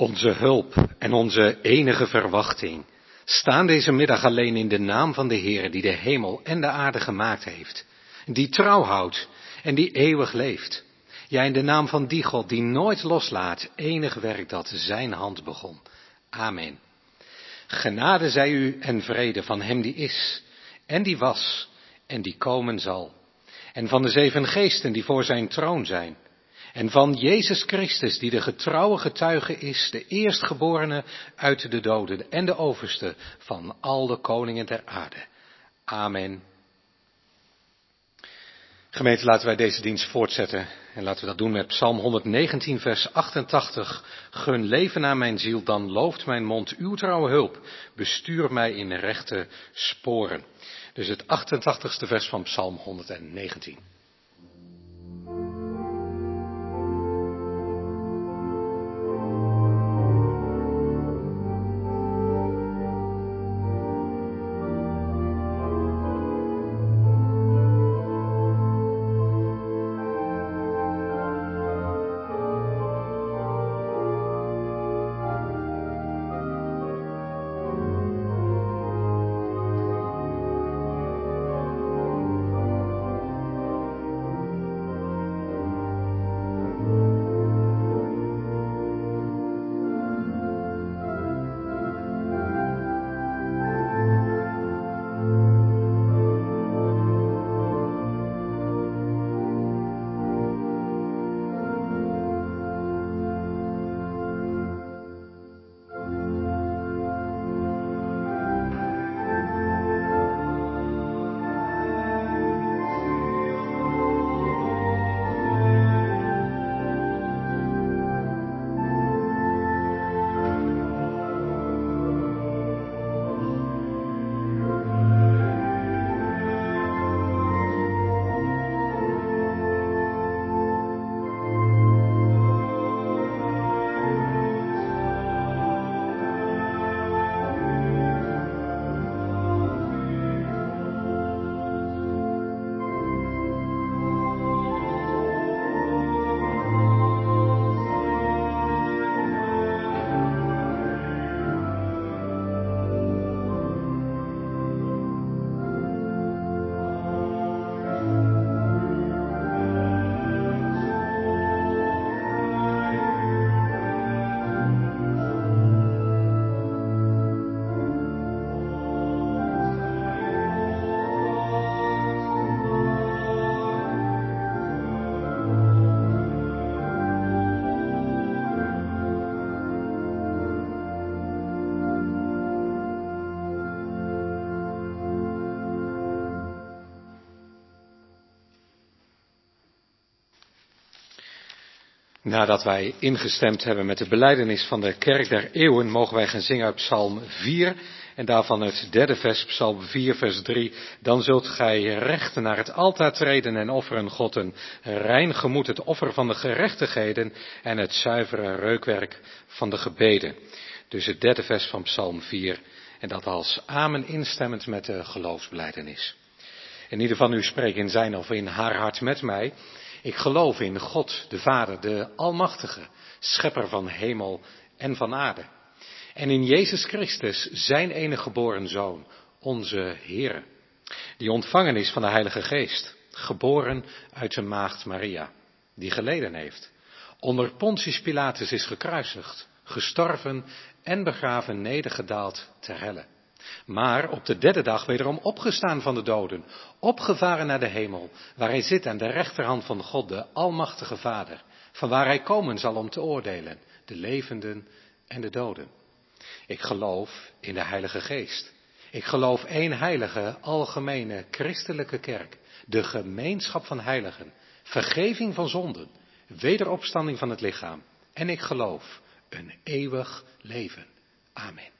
Onze hulp en onze enige verwachting staan deze middag alleen in de naam van de Heer die de hemel en de aarde gemaakt heeft, die trouw houdt en die eeuwig leeft. Ja, in de naam van die God die nooit loslaat enig werk dat zijn hand begon. Amen. Genade zij u en vrede van hem die is en die was en die komen zal. En van de zeven geesten die voor zijn troon zijn en van Jezus Christus, die de getrouwe getuige is, de eerstgeborene uit de doden en de overste van al de koningen der aarde. Amen. Gemeente, laten wij deze dienst voortzetten en laten we dat doen met Psalm 119, vers 88. Gun leven aan mijn ziel, dan looft mijn mond uw trouwe hulp. Bestuur mij in rechte sporen. Dus het 88ste vers van Psalm 119. Nadat wij ingestemd hebben met de beleidenis van de kerk der eeuwen, mogen wij gaan zingen uit Psalm 4 en daarvan het derde vers, Psalm 4, vers 3. Dan zult gij rechten naar het altaar treden en offeren God een rein gemoed, het offer van de gerechtigheden en het zuivere reukwerk van de gebeden. Dus het derde vers van Psalm 4 en dat als amen instemmend met de geloofsbeleidenis. En ieder van u spreekt in zijn of in haar hart met mij. Ik geloof in God, de Vader, de Almachtige, Schepper van hemel en van aarde. En in Jezus Christus, zijn enige geboren Zoon, onze Heer, die ontvangen is van de Heilige Geest, geboren uit zijn maagd Maria, die geleden heeft, onder Pontius Pilatus is gekruisigd, gestorven en begraven nedergedaald ter helle maar op de derde dag wederom opgestaan van de doden, opgevaren naar de hemel, waar hij zit aan de rechterhand van God, de Almachtige Vader, van waar hij komen zal om te oordelen, de levenden en de doden. Ik geloof in de Heilige Geest. Ik geloof één heilige, algemene, christelijke kerk, de gemeenschap van heiligen, vergeving van zonden, wederopstanding van het lichaam. En ik geloof een eeuwig leven. Amen.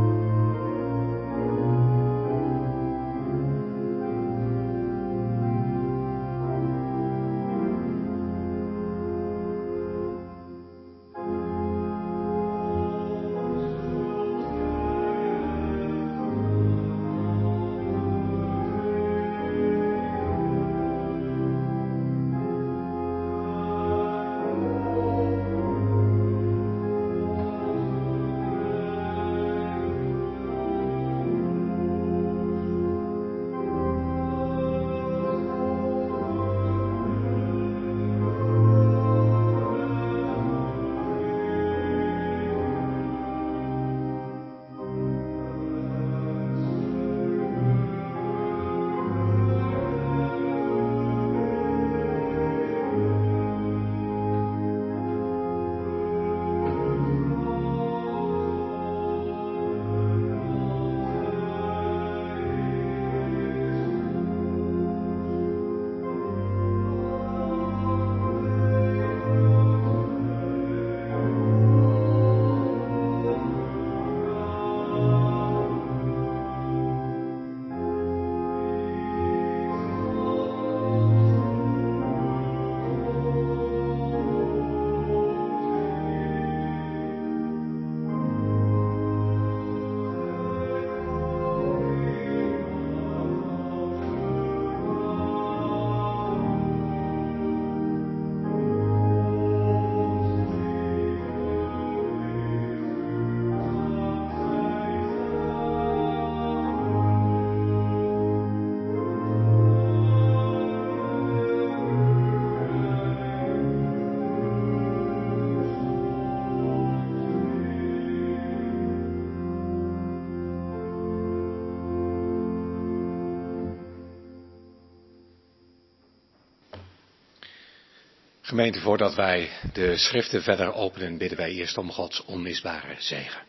Gemeente, voordat wij de schriften verder openen, bidden wij eerst om Gods onmisbare zegen.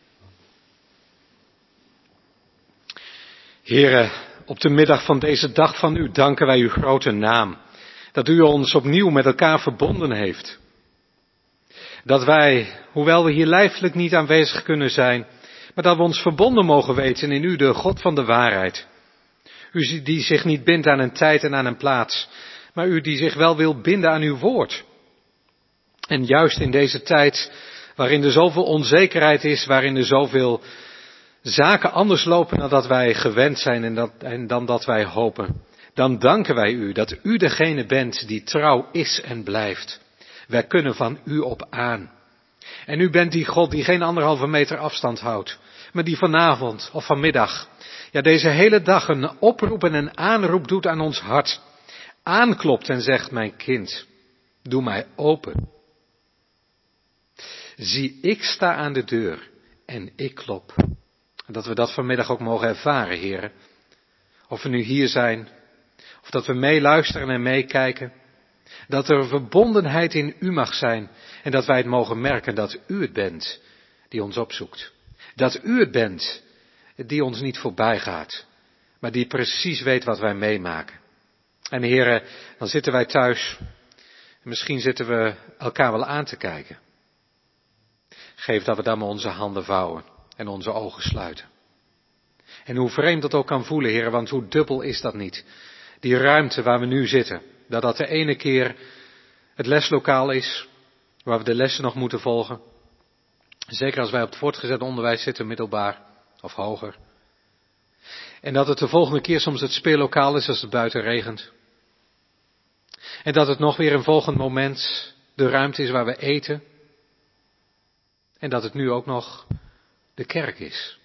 Heren, op de middag van deze dag van u danken wij uw grote naam. Dat u ons opnieuw met elkaar verbonden heeft. Dat wij, hoewel we hier lijfelijk niet aanwezig kunnen zijn, maar dat we ons verbonden mogen weten in u, de God van de waarheid. U die zich niet bindt aan een tijd en aan een plaats, maar u die zich wel wil binden aan uw woord. En juist in deze tijd, waarin er zoveel onzekerheid is, waarin er zoveel zaken anders lopen dan dat wij gewend zijn en, dat, en dan dat wij hopen, dan danken wij u dat u degene bent die trouw is en blijft. Wij kunnen van u op aan. En u bent die God die geen anderhalve meter afstand houdt, maar die vanavond of vanmiddag, ja deze hele dag een oproep en een aanroep doet aan ons hart. Aanklopt en zegt, mijn kind, doe mij open. Zie, ik sta aan de deur en ik klop. Dat we dat vanmiddag ook mogen ervaren, heren. Of we nu hier zijn, of dat we meeluisteren en meekijken. Dat er verbondenheid in u mag zijn en dat wij het mogen merken dat u het bent die ons opzoekt. Dat u het bent die ons niet voorbij gaat, maar die precies weet wat wij meemaken. En heren, dan zitten wij thuis. En misschien zitten we elkaar wel aan te kijken. Geef dat we dan maar onze handen vouwen en onze ogen sluiten. En hoe vreemd dat ook kan voelen, heren, want hoe dubbel is dat niet? Die ruimte waar we nu zitten, dat dat de ene keer het leslokaal is, waar we de lessen nog moeten volgen. Zeker als wij op het voortgezet onderwijs zitten, middelbaar of hoger. En dat het de volgende keer soms het speellokaal is als het buiten regent. En dat het nog weer een volgend moment de ruimte is waar we eten. En dat het nu ook nog de kerk is.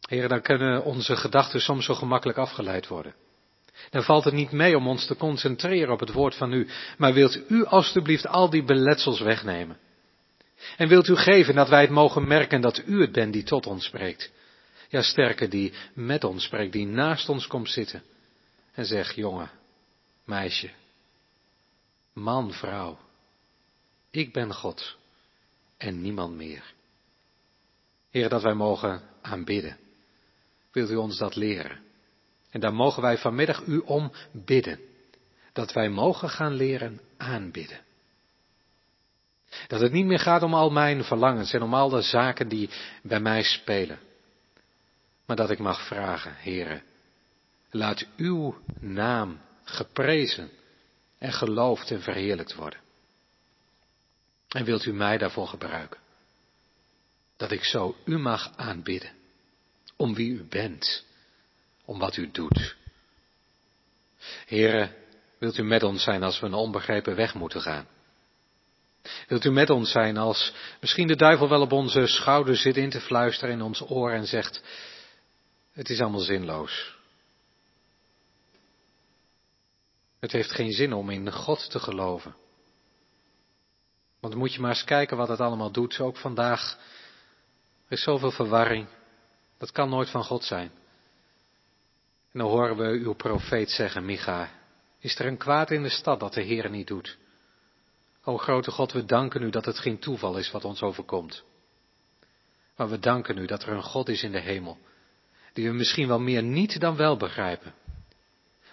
Heren, dan kunnen onze gedachten soms zo gemakkelijk afgeleid worden. Dan valt het niet mee om ons te concentreren op het woord van u, maar wilt u alstublieft al die beletsels wegnemen. En wilt u geven dat wij het mogen merken dat u het bent die tot ons spreekt. Ja, sterker, die met ons spreekt, die naast ons komt zitten en zegt, jongen, meisje, man, vrouw, ik ben God en niemand meer. Heer, dat wij mogen aanbidden. Wilt u ons dat leren? En daar mogen wij vanmiddag u om bidden. Dat wij mogen gaan leren aanbidden. Dat het niet meer gaat om al mijn verlangens en om al de zaken die bij mij spelen. Maar dat ik mag vragen, Heere, laat uw naam geprezen en geloofd en verheerlijkt worden. En wilt u mij daarvoor gebruiken? Dat ik zo u mag aanbidden, om wie u bent, om wat u doet. Heren, wilt u met ons zijn als we een onbegrepen weg moeten gaan? Wilt u met ons zijn als misschien de duivel wel op onze schouder zit in te fluisteren in ons oor en zegt, het is allemaal zinloos. Het heeft geen zin om in God te geloven. Want moet je maar eens kijken wat het allemaal doet. Ook vandaag er is zoveel verwarring. Dat kan nooit van God zijn. En dan horen we uw profeet zeggen, Micha, is er een kwaad in de stad dat de Heer niet doet? O grote God, we danken u dat het geen toeval is wat ons overkomt. Maar we danken u dat er een God is in de hemel, die we misschien wel meer niet dan wel begrijpen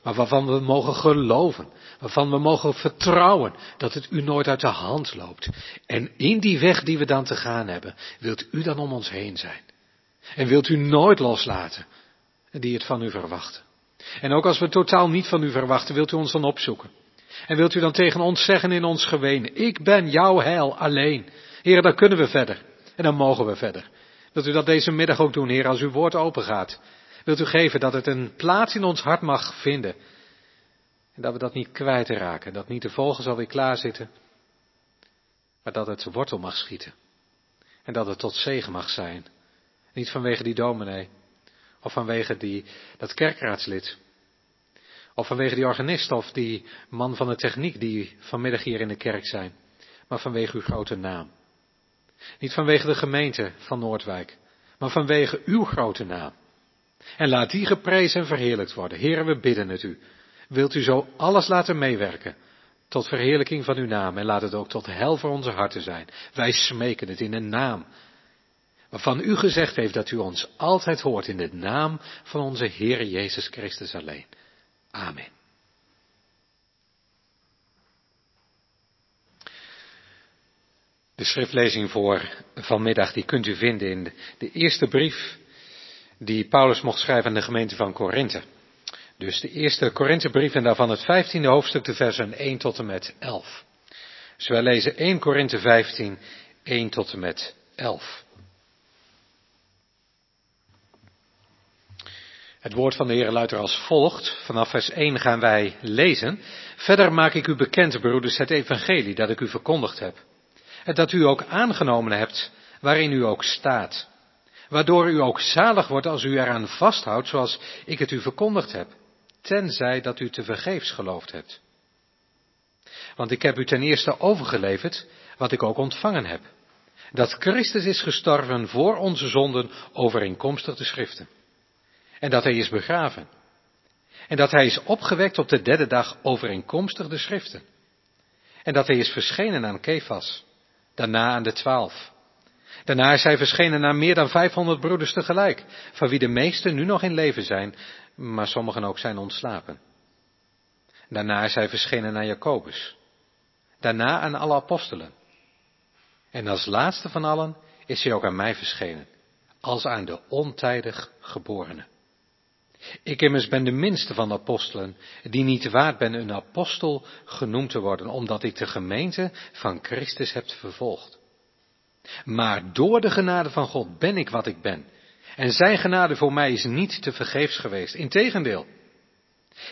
maar waarvan we mogen geloven, waarvan we mogen vertrouwen dat het u nooit uit de hand loopt. En in die weg die we dan te gaan hebben, wilt u dan om ons heen zijn. En wilt u nooit loslaten die het van u verwachten. En ook als we totaal niet van u verwachten, wilt u ons dan opzoeken. En wilt u dan tegen ons zeggen in ons geween, ik ben jouw heil alleen. Heer, dan kunnen we verder. En dan mogen we verder. Wilt u dat deze middag ook doen, Heer, als uw woord open gaat. Wilt u geven dat het een plaats in ons hart mag vinden. En dat we dat niet kwijtraken. Dat niet de vogels alweer klaar zitten. Maar dat het wortel mag schieten. En dat het tot zegen mag zijn. Niet vanwege die dominee. Of vanwege die, dat kerkraadslid. Of vanwege die organist of die man van de techniek die vanmiddag hier in de kerk zijn. Maar vanwege uw grote naam. Niet vanwege de gemeente van Noordwijk. Maar vanwege uw grote naam. En laat die geprezen en verheerlijkt worden. Heren, we bidden het u. Wilt u zo alles laten meewerken tot verheerlijking van uw naam en laat het ook tot hel voor onze harten zijn. Wij smeken het in de naam waarvan u gezegd heeft dat u ons altijd hoort in de naam van onze Heer Jezus Christus alleen. Amen. De schriftlezing voor vanmiddag die kunt u vinden in de eerste brief die Paulus mocht schrijven aan de gemeente van Korinthe. Dus de eerste Korinthebrief en daarvan het vijftiende hoofdstuk, de versen 1 tot en met 11. Dus wij lezen 1 Korinthe 15, 1 tot en met 11. Het woord van de Heer luidt er als volgt. Vanaf vers 1 gaan wij lezen. Verder maak ik u bekend, broeders, het evangelie dat ik u verkondigd heb. En dat u ook aangenomen hebt, waarin u ook staat. Waardoor u ook zalig wordt als u eraan vasthoudt, zoals ik het u verkondigd heb. Tenzij dat u te vergeefs geloofd hebt. Want ik heb u ten eerste overgeleverd wat ik ook ontvangen heb. Dat Christus is gestorven voor onze zonden overeenkomstig de schriften en dat hij is begraven. En dat hij is opgewekt op de derde dag overeenkomstig de schriften. En dat hij is verschenen aan Kefas, daarna aan de twaalf. Daarna is hij verschenen aan meer dan vijfhonderd broeders tegelijk, van wie de meesten nu nog in leven zijn, maar sommigen ook zijn ontslapen. Daarna is hij verschenen aan Jacobus. Daarna aan alle apostelen. En als laatste van allen is hij ook aan mij verschenen, als aan de ontijdig geborene. Ik immers ben de minste van apostelen, die niet waard ben een apostel genoemd te worden, omdat ik de gemeente van Christus heb vervolgd. Maar door de genade van God ben ik wat ik ben. En zijn genade voor mij is niet te vergeefs geweest. Integendeel.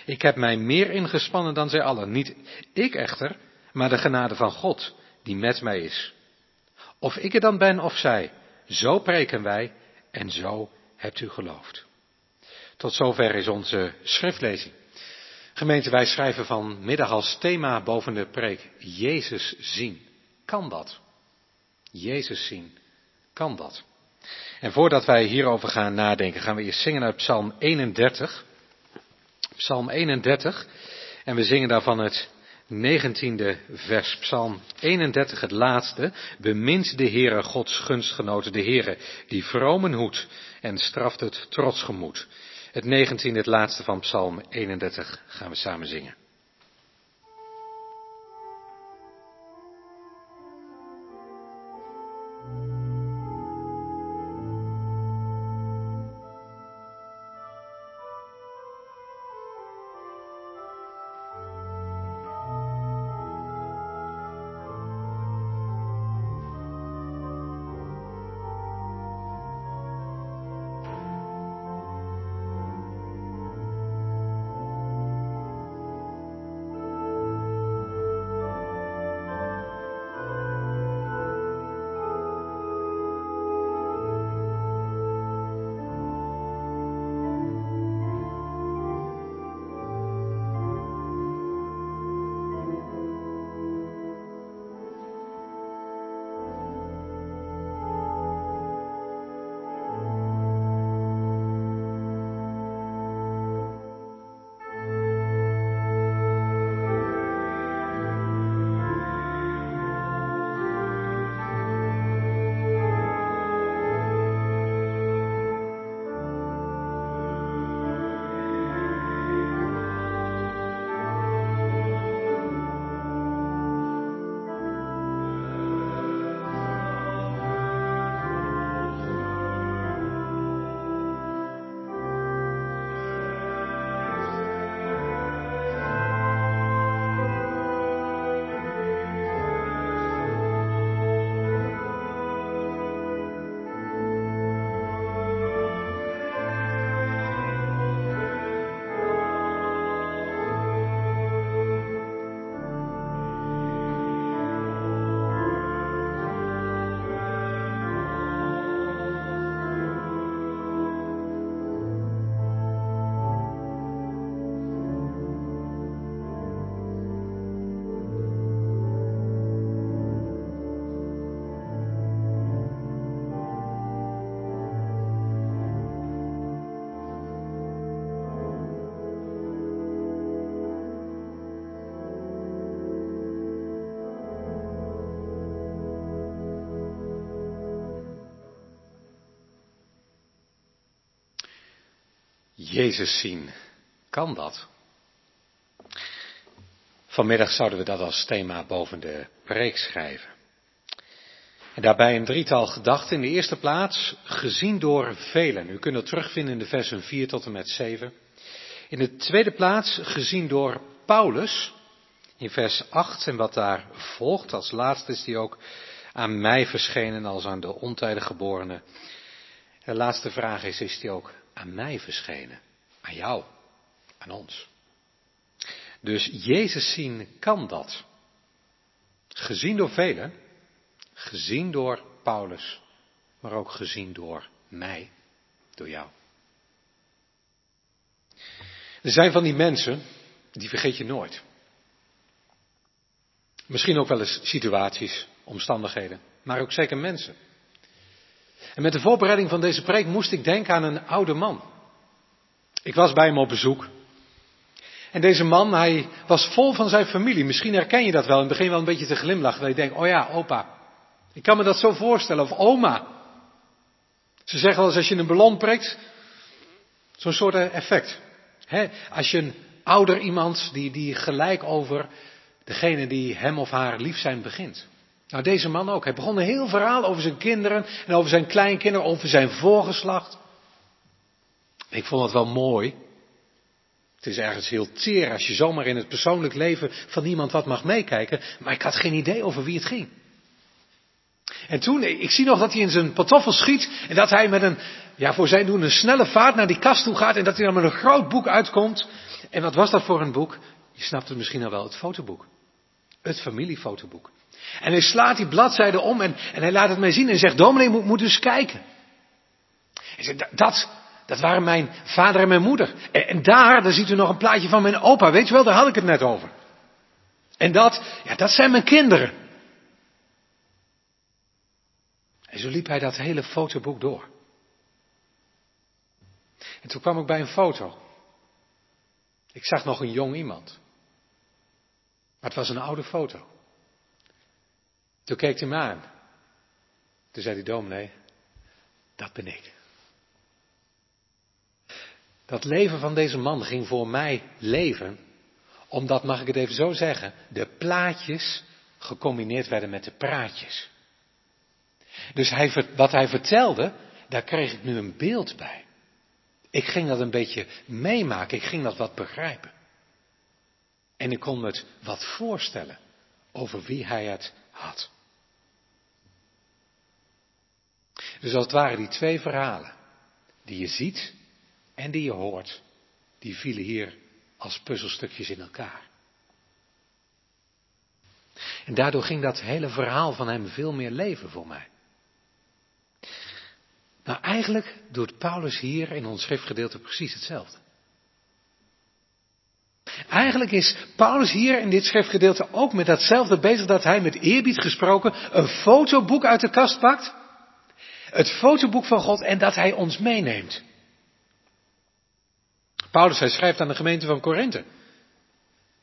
Ik heb mij meer ingespannen dan zij allen. Niet ik echter, maar de genade van God, die met mij is. Of ik er dan ben of zij, zo preken wij en zo hebt u geloofd. Tot zover is onze schriftlezing. Gemeente, wij schrijven vanmiddag als thema boven de preek Jezus zien. Kan dat? Jezus zien. Kan dat? En voordat wij hierover gaan nadenken, gaan we eerst zingen uit Psalm 31. Psalm 31. En we zingen daarvan het 19e vers, Psalm 31, het laatste. Bemint de Heere Gods gunstgenoten, de Heere die vromen hoedt en straft het trotsgemoed. Het 19, het laatste van Psalm 31, gaan we samen zingen. Jezus zien. Kan dat? Vanmiddag zouden we dat als thema boven de preek schrijven. En daarbij een drietal gedachten. In de eerste plaats, gezien door velen. U kunt het terugvinden in de versen 4 tot en met 7. In de tweede plaats, gezien door Paulus. In vers 8 en wat daar volgt. Als laatste is die ook aan mij verschenen als aan de ontijdig geborene. De laatste vraag is, is die ook aan mij verschenen? Aan jou? Aan ons? Dus Jezus zien kan dat. Gezien door velen, gezien door Paulus, maar ook gezien door mij, door jou. Er zijn van die mensen, die vergeet je nooit. Misschien ook wel eens situaties, omstandigheden, maar ook zeker mensen. En met de voorbereiding van deze preek moest ik denken aan een oude man. Ik was bij hem op bezoek. En deze man, hij was vol van zijn familie. Misschien herken je dat wel. In het begin wel een beetje te glimlachen. Dat je denkt, oh ja, opa. Ik kan me dat zo voorstellen. Of oma. Ze zeggen wel eens als je een ballon prikt. Zo'n soort effect. als je een ouder iemand die, die gelijk over degene die hem of haar lief zijn begint. Nou, deze man ook. Hij begon een heel verhaal over zijn kinderen en over zijn kleinkinderen, over zijn voorgeslacht. Ik vond het wel mooi. Het is ergens heel teer als je zomaar in het persoonlijk leven van iemand wat mag meekijken, maar ik had geen idee over wie het ging. En toen, ik zie nog dat hij in zijn pantoffel schiet en dat hij met een, ja voor zijn doen, een snelle vaart naar die kast toe gaat en dat hij dan met een groot boek uitkomt. En wat was dat voor een boek? Je snapt het misschien al wel, het fotoboek. Het familiefotoboek. En hij slaat die bladzijde om en, en hij laat het mij zien en zegt, dominee moet, dus kijken. Hij zegt, dat, dat waren mijn vader en mijn moeder. En, en, daar, daar ziet u nog een plaatje van mijn opa. Weet je wel, daar had ik het net over. En dat, ja, dat zijn mijn kinderen. En zo liep hij dat hele fotoboek door. En toen kwam ik bij een foto. Ik zag nog een jong iemand. Maar het was een oude foto. Toen keek hij me aan. Toen zei hij, dominee, dat ben ik. Dat leven van deze man ging voor mij leven, omdat, mag ik het even zo zeggen, de plaatjes gecombineerd werden met de praatjes. Dus hij, wat hij vertelde, daar kreeg ik nu een beeld bij. Ik ging dat een beetje meemaken, ik ging dat wat begrijpen. En ik kon me het wat voorstellen over wie hij het had. Dus als het ware die twee verhalen, die je ziet en die je hoort, die vielen hier als puzzelstukjes in elkaar. En daardoor ging dat hele verhaal van hem veel meer leven voor mij. Nou, eigenlijk doet Paulus hier in ons schriftgedeelte precies hetzelfde. Eigenlijk is Paulus hier in dit schriftgedeelte ook met datzelfde bezig dat hij met eerbied gesproken een fotoboek uit de kast pakt. Het fotoboek van God en dat hij ons meeneemt. Paulus, hij schrijft aan de gemeente van Korinthe.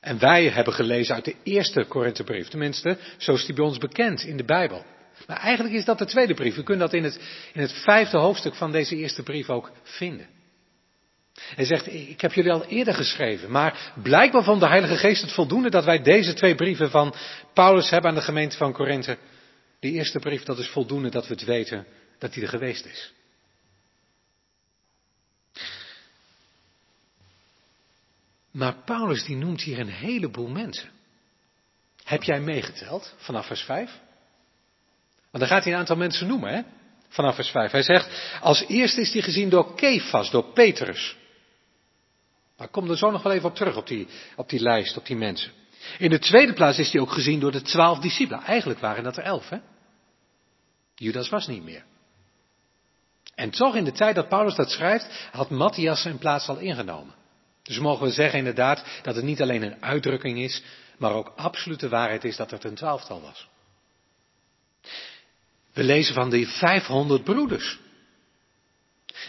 En wij hebben gelezen uit de eerste Korinthebrief. Tenminste, zo is die bij ons bekend in de Bijbel. Maar eigenlijk is dat de tweede brief. U kunt dat in het, in het vijfde hoofdstuk van deze eerste brief ook vinden. Hij zegt, ik heb jullie al eerder geschreven, maar blijkbaar vond de Heilige Geest het voldoende dat wij deze twee brieven van Paulus hebben aan de gemeente van Korinthe. Die eerste brief, dat is voldoende dat we het weten dat hij er geweest is. Maar Paulus die noemt hier een heleboel mensen. Heb jij meegeteld vanaf vers 5? Want dan gaat hij een aantal mensen noemen, hè? Vanaf vers 5. Hij zegt, als eerste is hij gezien door Kefas, door Petrus. Maar kom er zo nog wel even op terug, op die, op die lijst, op die mensen. In de tweede plaats is hij ook gezien door de twaalf discipelen. Eigenlijk waren dat er elf, hè? Judas was niet meer. En toch in de tijd dat Paulus dat schrijft, had Matthias zijn plaats al ingenomen. Dus mogen we zeggen inderdaad dat het niet alleen een uitdrukking is, maar ook absolute waarheid is dat het een twaalftal was. We lezen van die 500 broeders.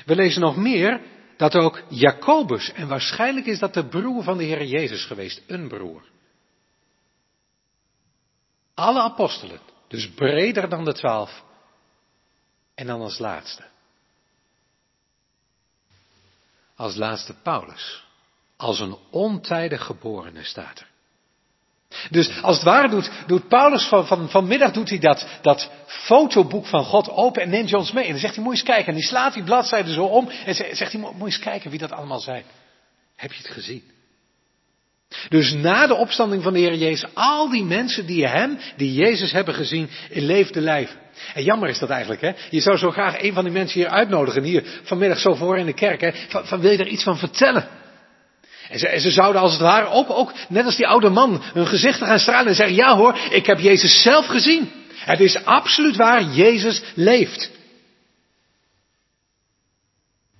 We lezen nog meer dat ook Jacobus, en waarschijnlijk is dat de broer van de Heer Jezus geweest, een broer. Alle apostelen, dus breder dan de twaalf. En dan als laatste. Als laatste Paulus. Als een ontijdig geborene staat er. Dus als het ware doet, doet Paulus van, van, vanmiddag doet hij dat, dat fotoboek van God open en neemt je ons mee. En dan zegt hij, moet eens kijken. En die slaat die bladzijde zo om en zegt hij, moet eens kijken wie dat allemaal zijn. Heb je het gezien? Dus na de opstanding van de Heer Jezus, al die mensen die hem, die Jezus hebben gezien, in leefde lijf. En jammer is dat eigenlijk, hè? Je zou zo graag een van die mensen hier uitnodigen, hier vanmiddag zo voor in de kerk, hè? Van, van wil je er iets van vertellen? En ze, en ze, zouden als het ware ook, ook, net als die oude man, hun gezichten gaan stralen en zeggen, ja hoor, ik heb Jezus zelf gezien. Het is absoluut waar, Jezus leeft.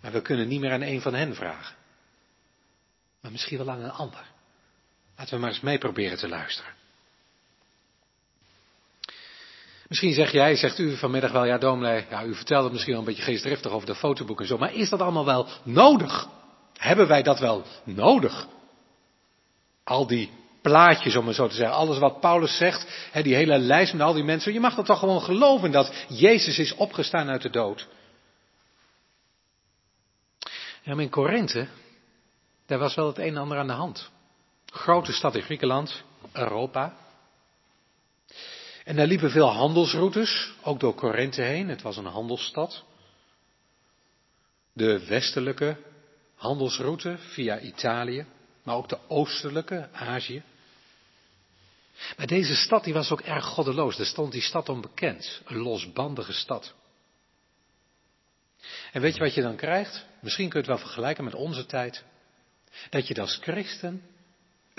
Maar we kunnen niet meer aan een van hen vragen. Maar misschien wel aan een ander. Laten we maar eens mee proberen te luisteren. Misschien zeg jij, zegt u vanmiddag wel, ja dominee, ja, u vertelde misschien wel een beetje geestdriftig over de fotoboek en zo, maar is dat allemaal wel nodig? Hebben wij dat wel nodig? Al die plaatjes, om het zo te zeggen, alles wat Paulus zegt, hè, die hele lijst met al die mensen, je mag dat toch gewoon geloven dat Jezus is opgestaan uit de dood. Ja, maar in Korinthe, daar was wel het een en ander aan de hand. Grote stad in Griekenland, Europa. En daar liepen veel handelsroutes, ook door Korinthe heen. Het was een handelsstad. De westelijke handelsroute via Italië, maar ook de oostelijke, Azië. Maar deze stad die was ook erg goddeloos. Daar stond die stad onbekend. Een losbandige stad. En weet je wat je dan krijgt? Misschien kun je het wel vergelijken met onze tijd. Dat je als christen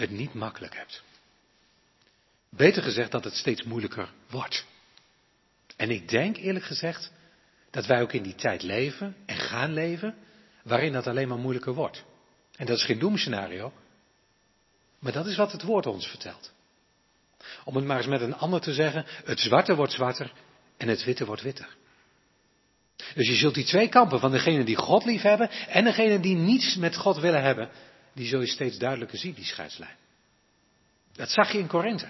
het niet makkelijk hebt. Beter gezegd dat het steeds moeilijker wordt. En ik denk eerlijk gezegd dat wij ook in die tijd leven en gaan leven waarin dat alleen maar moeilijker wordt. En dat is geen doemscenario, maar dat is wat het woord ons vertelt. Om het maar eens met een ander te zeggen, het zwarte wordt zwarter en het witte wordt witter. Dus je zult die twee kampen van degene die God lief hebben en degene die niets met God willen hebben, die zul je steeds duidelijker zien, die scheidslijn. Dat zag je in Korinthe.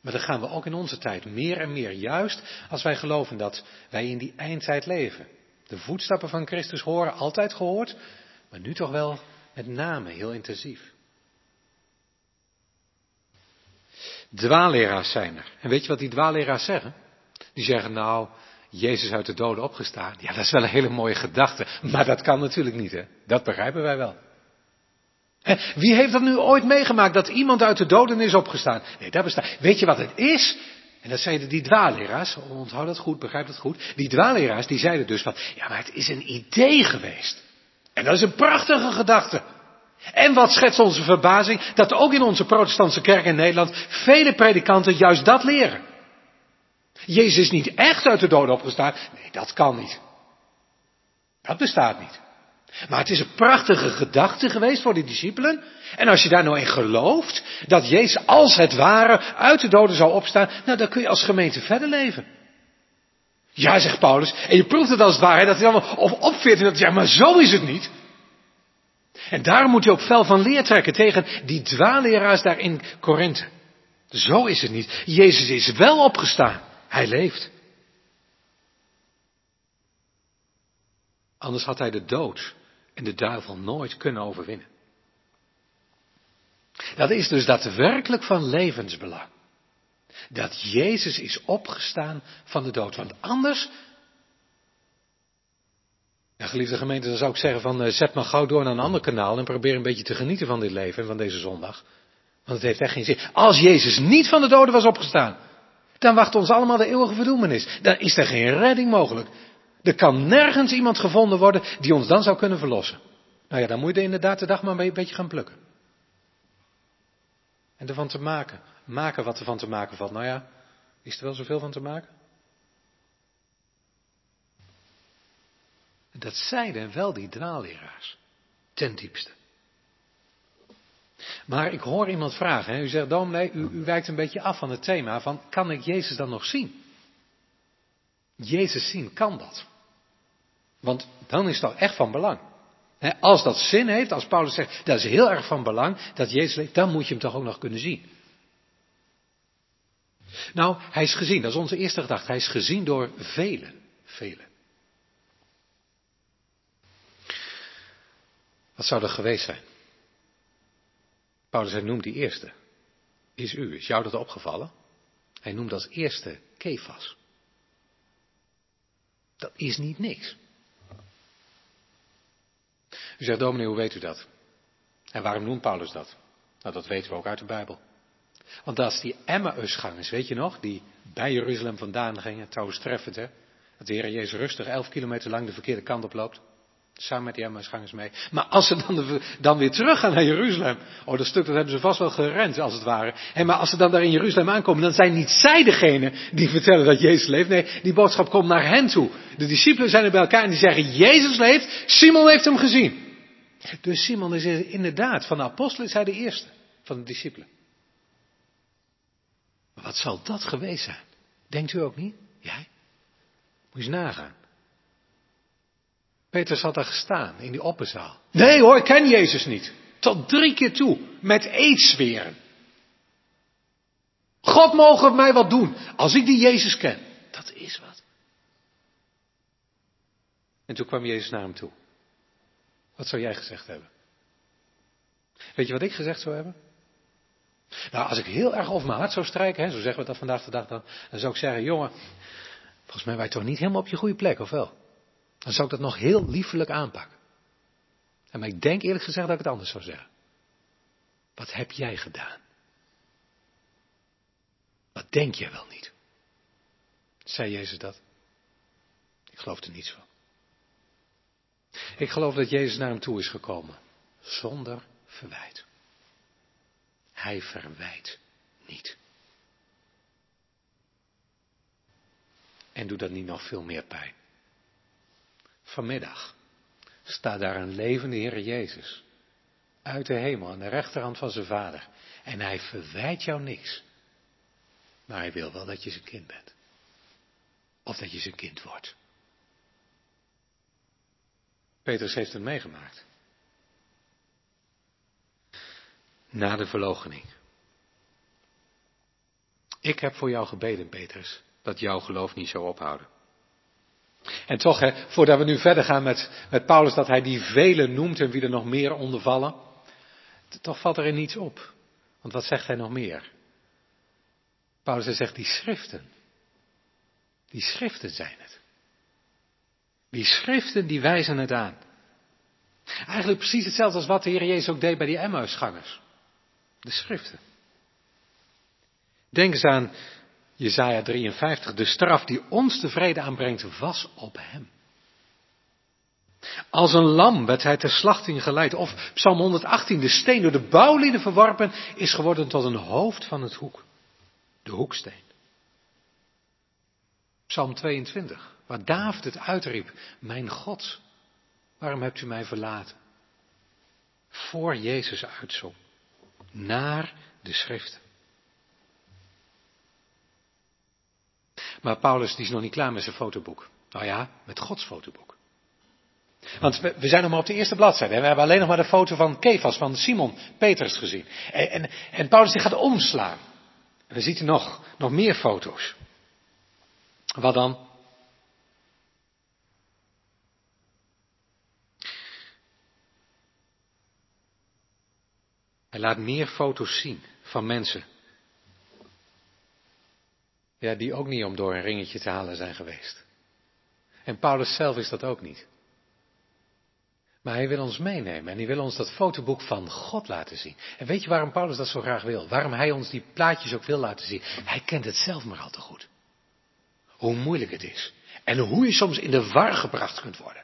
Maar dat gaan we ook in onze tijd meer en meer, juist als wij geloven dat wij in die eindtijd leven. De voetstappen van Christus horen, altijd gehoord, maar nu toch wel met name heel intensief. Dwaalleraars zijn er. En weet je wat die dwaalleraars zeggen? Die zeggen nou, Jezus uit de doden opgestaan. Ja, dat is wel een hele mooie gedachte, maar dat kan natuurlijk niet, hè? Dat begrijpen wij wel. Wie heeft dat nu ooit meegemaakt dat iemand uit de doden is opgestaan? Nee, dat bestaat. Weet je wat het is? En dat zeiden die dwaalleraars, onthoud dat goed, begrijp dat goed. Die dwaalleraars die zeiden dus van, ja maar het is een idee geweest. En dat is een prachtige gedachte. En wat schetst onze verbazing, dat ook in onze protestantse kerk in Nederland vele predikanten juist dat leren. Jezus is niet echt uit de doden opgestaan. Nee, dat kan niet. Dat bestaat niet. Maar het is een prachtige gedachte geweest voor de discipelen. En als je daar nou in gelooft, dat Jezus als het ware uit de doden zou opstaan, nou dan kun je als gemeente verder leven. Ja, zegt Paulus, en je proeft het als het ware, dat hij dan of opveert dat ja, maar zo is het niet. En daarom moet je ook fel van leer trekken tegen die dwaalleraars daar in Korinthe. Zo is het niet. Jezus is wel opgestaan. Hij leeft. Anders had hij de dood en de duivel nooit kunnen overwinnen. Dat is dus daadwerkelijk van levensbelang. Dat Jezus is opgestaan van de dood. Want anders, ja, geliefde gemeente, dan zou ik zeggen van uh, zet maar gauw door naar een ander kanaal en probeer een beetje te genieten van dit leven en van deze zondag. Want het heeft echt geen zin. Als Jezus niet van de doden was opgestaan, dan wacht ons allemaal de eeuwige verdoemenis. Dan is er geen redding mogelijk. Er kan nergens iemand gevonden worden die ons dan zou kunnen verlossen. Nou ja, dan moet je inderdaad de dag maar een beetje gaan plukken. En ervan te maken. Maken wat er van te maken valt. Nou ja, is er wel zoveel van te maken? Dat zeiden wel die dwaalleraars. Ten diepste. Maar ik hoor iemand vragen. Hè? U zegt, dominee, u, u wijkt een beetje af van het thema van, kan ik Jezus dan nog zien? Jezus zien, kan dat? Want dan is dat echt van belang. Als dat zin heeft, als Paulus zegt, dat is heel erg van belang, dat Jezus leeft, dan moet je hem toch ook nog kunnen zien. Nou, hij is gezien, dat is onze eerste gedachte. Hij is gezien door velen, velen. Wat zou er geweest zijn? Paulus hij noemt die eerste. Is u, is jou dat opgevallen? Hij noemt als eerste Kefas. Dat is niet niks. U zegt, dominee, hoe weet u dat? En waarom noemt Paulus dat? Nou, dat weten we ook uit de Bijbel. Want is die Emmausgangers, weet je nog? Die bij Jeruzalem vandaan gingen. Trouwens treffend, hè? Dat de Heer Jezus rustig elf kilometer lang de verkeerde kant op loopt. Samen met die Emmausgangers mee. Maar als ze dan, dan weer teruggaan naar Jeruzalem. Oh, dat stuk dat hebben ze vast wel gerend, als het ware. En maar als ze dan daar in Jeruzalem aankomen, dan zijn niet zij degene die vertellen dat Jezus leeft. Nee, die boodschap komt naar hen toe. De discipelen zijn er bij elkaar en die zeggen, Jezus leeft, Simon heeft hem gezien. Dus Simon is inderdaad, van de apostelen is hij de eerste van de discipelen. Wat zal dat geweest zijn? Denkt u ook niet? Jij? Moet je eens nagaan. Petrus had daar gestaan in die opperzaal. Nee hoor, ik ken Jezus niet. Tot drie keer toe, met eetzweren. God mogen mij wat doen, als ik die Jezus ken. Dat is wat. En toen kwam Jezus naar hem toe. Wat zou jij gezegd hebben? Weet je wat ik gezegd zou hebben? Nou, als ik heel erg over mijn hart zou strijken, hè, zo zeggen we dat vandaag de dag dan, dan zou ik zeggen, jongen, volgens mij je toch niet helemaal op je goede plek, of wel? Dan zou ik dat nog heel liefelijk aanpakken. En maar ik denk eerlijk gezegd dat ik het anders zou zeggen. Wat heb jij gedaan? Wat denk je wel niet? Zei Jezus dat? Ik geloof er niets van. Ik geloof dat Jezus naar hem toe is gekomen. Zonder verwijt. Hij verwijt niet. En doet dat niet nog veel meer pijn? Vanmiddag staat daar een levende Heer Jezus. Uit de hemel aan de rechterhand van zijn vader. En hij verwijt jou niks. Maar hij wil wel dat je zijn kind bent. Of dat je zijn kind wordt. Petrus heeft het meegemaakt. Na de verloochening. Ik heb voor jou gebeden, Petrus, dat jouw geloof niet zou ophouden. En toch, hè, voordat we nu verder gaan met, met Paulus, dat hij die velen noemt en wie er nog meer ondervallen, toch valt er in niets op. Want wat zegt hij nog meer? Paulus zegt die schriften. Die schriften zijn het. Die schriften die wijzen het aan. Eigenlijk precies hetzelfde als wat de Heer Jezus ook deed bij die Emmausgangers. De schriften. Denk eens aan Jezaja 53. De straf die ons de vrede aanbrengt was op hem. Als een lam werd hij ter slachting geleid. Of Psalm 118. De steen door de bouwlieden verworpen is geworden tot een hoofd van het hoek. De hoeksteen. Psalm 22. Waar David het uitriep. Mijn God, waarom hebt u mij verlaten? Voor Jezus uitzong. Naar de schriften. Maar Paulus die is nog niet klaar met zijn fotoboek. Nou ja, met Gods fotoboek. Want we, zijn nog maar op de eerste bladzijde. En we hebben alleen nog maar de foto van Kefas, van Simon Petrus gezien. En, en, en Paulus die gaat omslaan. En dan ziet hij nog, nog meer foto's. Wat dan? Hij laat meer foto's zien van mensen ja, die ook niet om door een ringetje te halen zijn geweest. En Paulus zelf is dat ook niet. Maar hij wil ons meenemen en hij wil ons dat fotoboek van God laten zien. En weet je waarom Paulus dat zo graag wil? Waarom hij ons die plaatjes ook wil laten zien? Hij kent het zelf maar al te goed. Hoe moeilijk het is. En hoe je soms in de war gebracht kunt worden.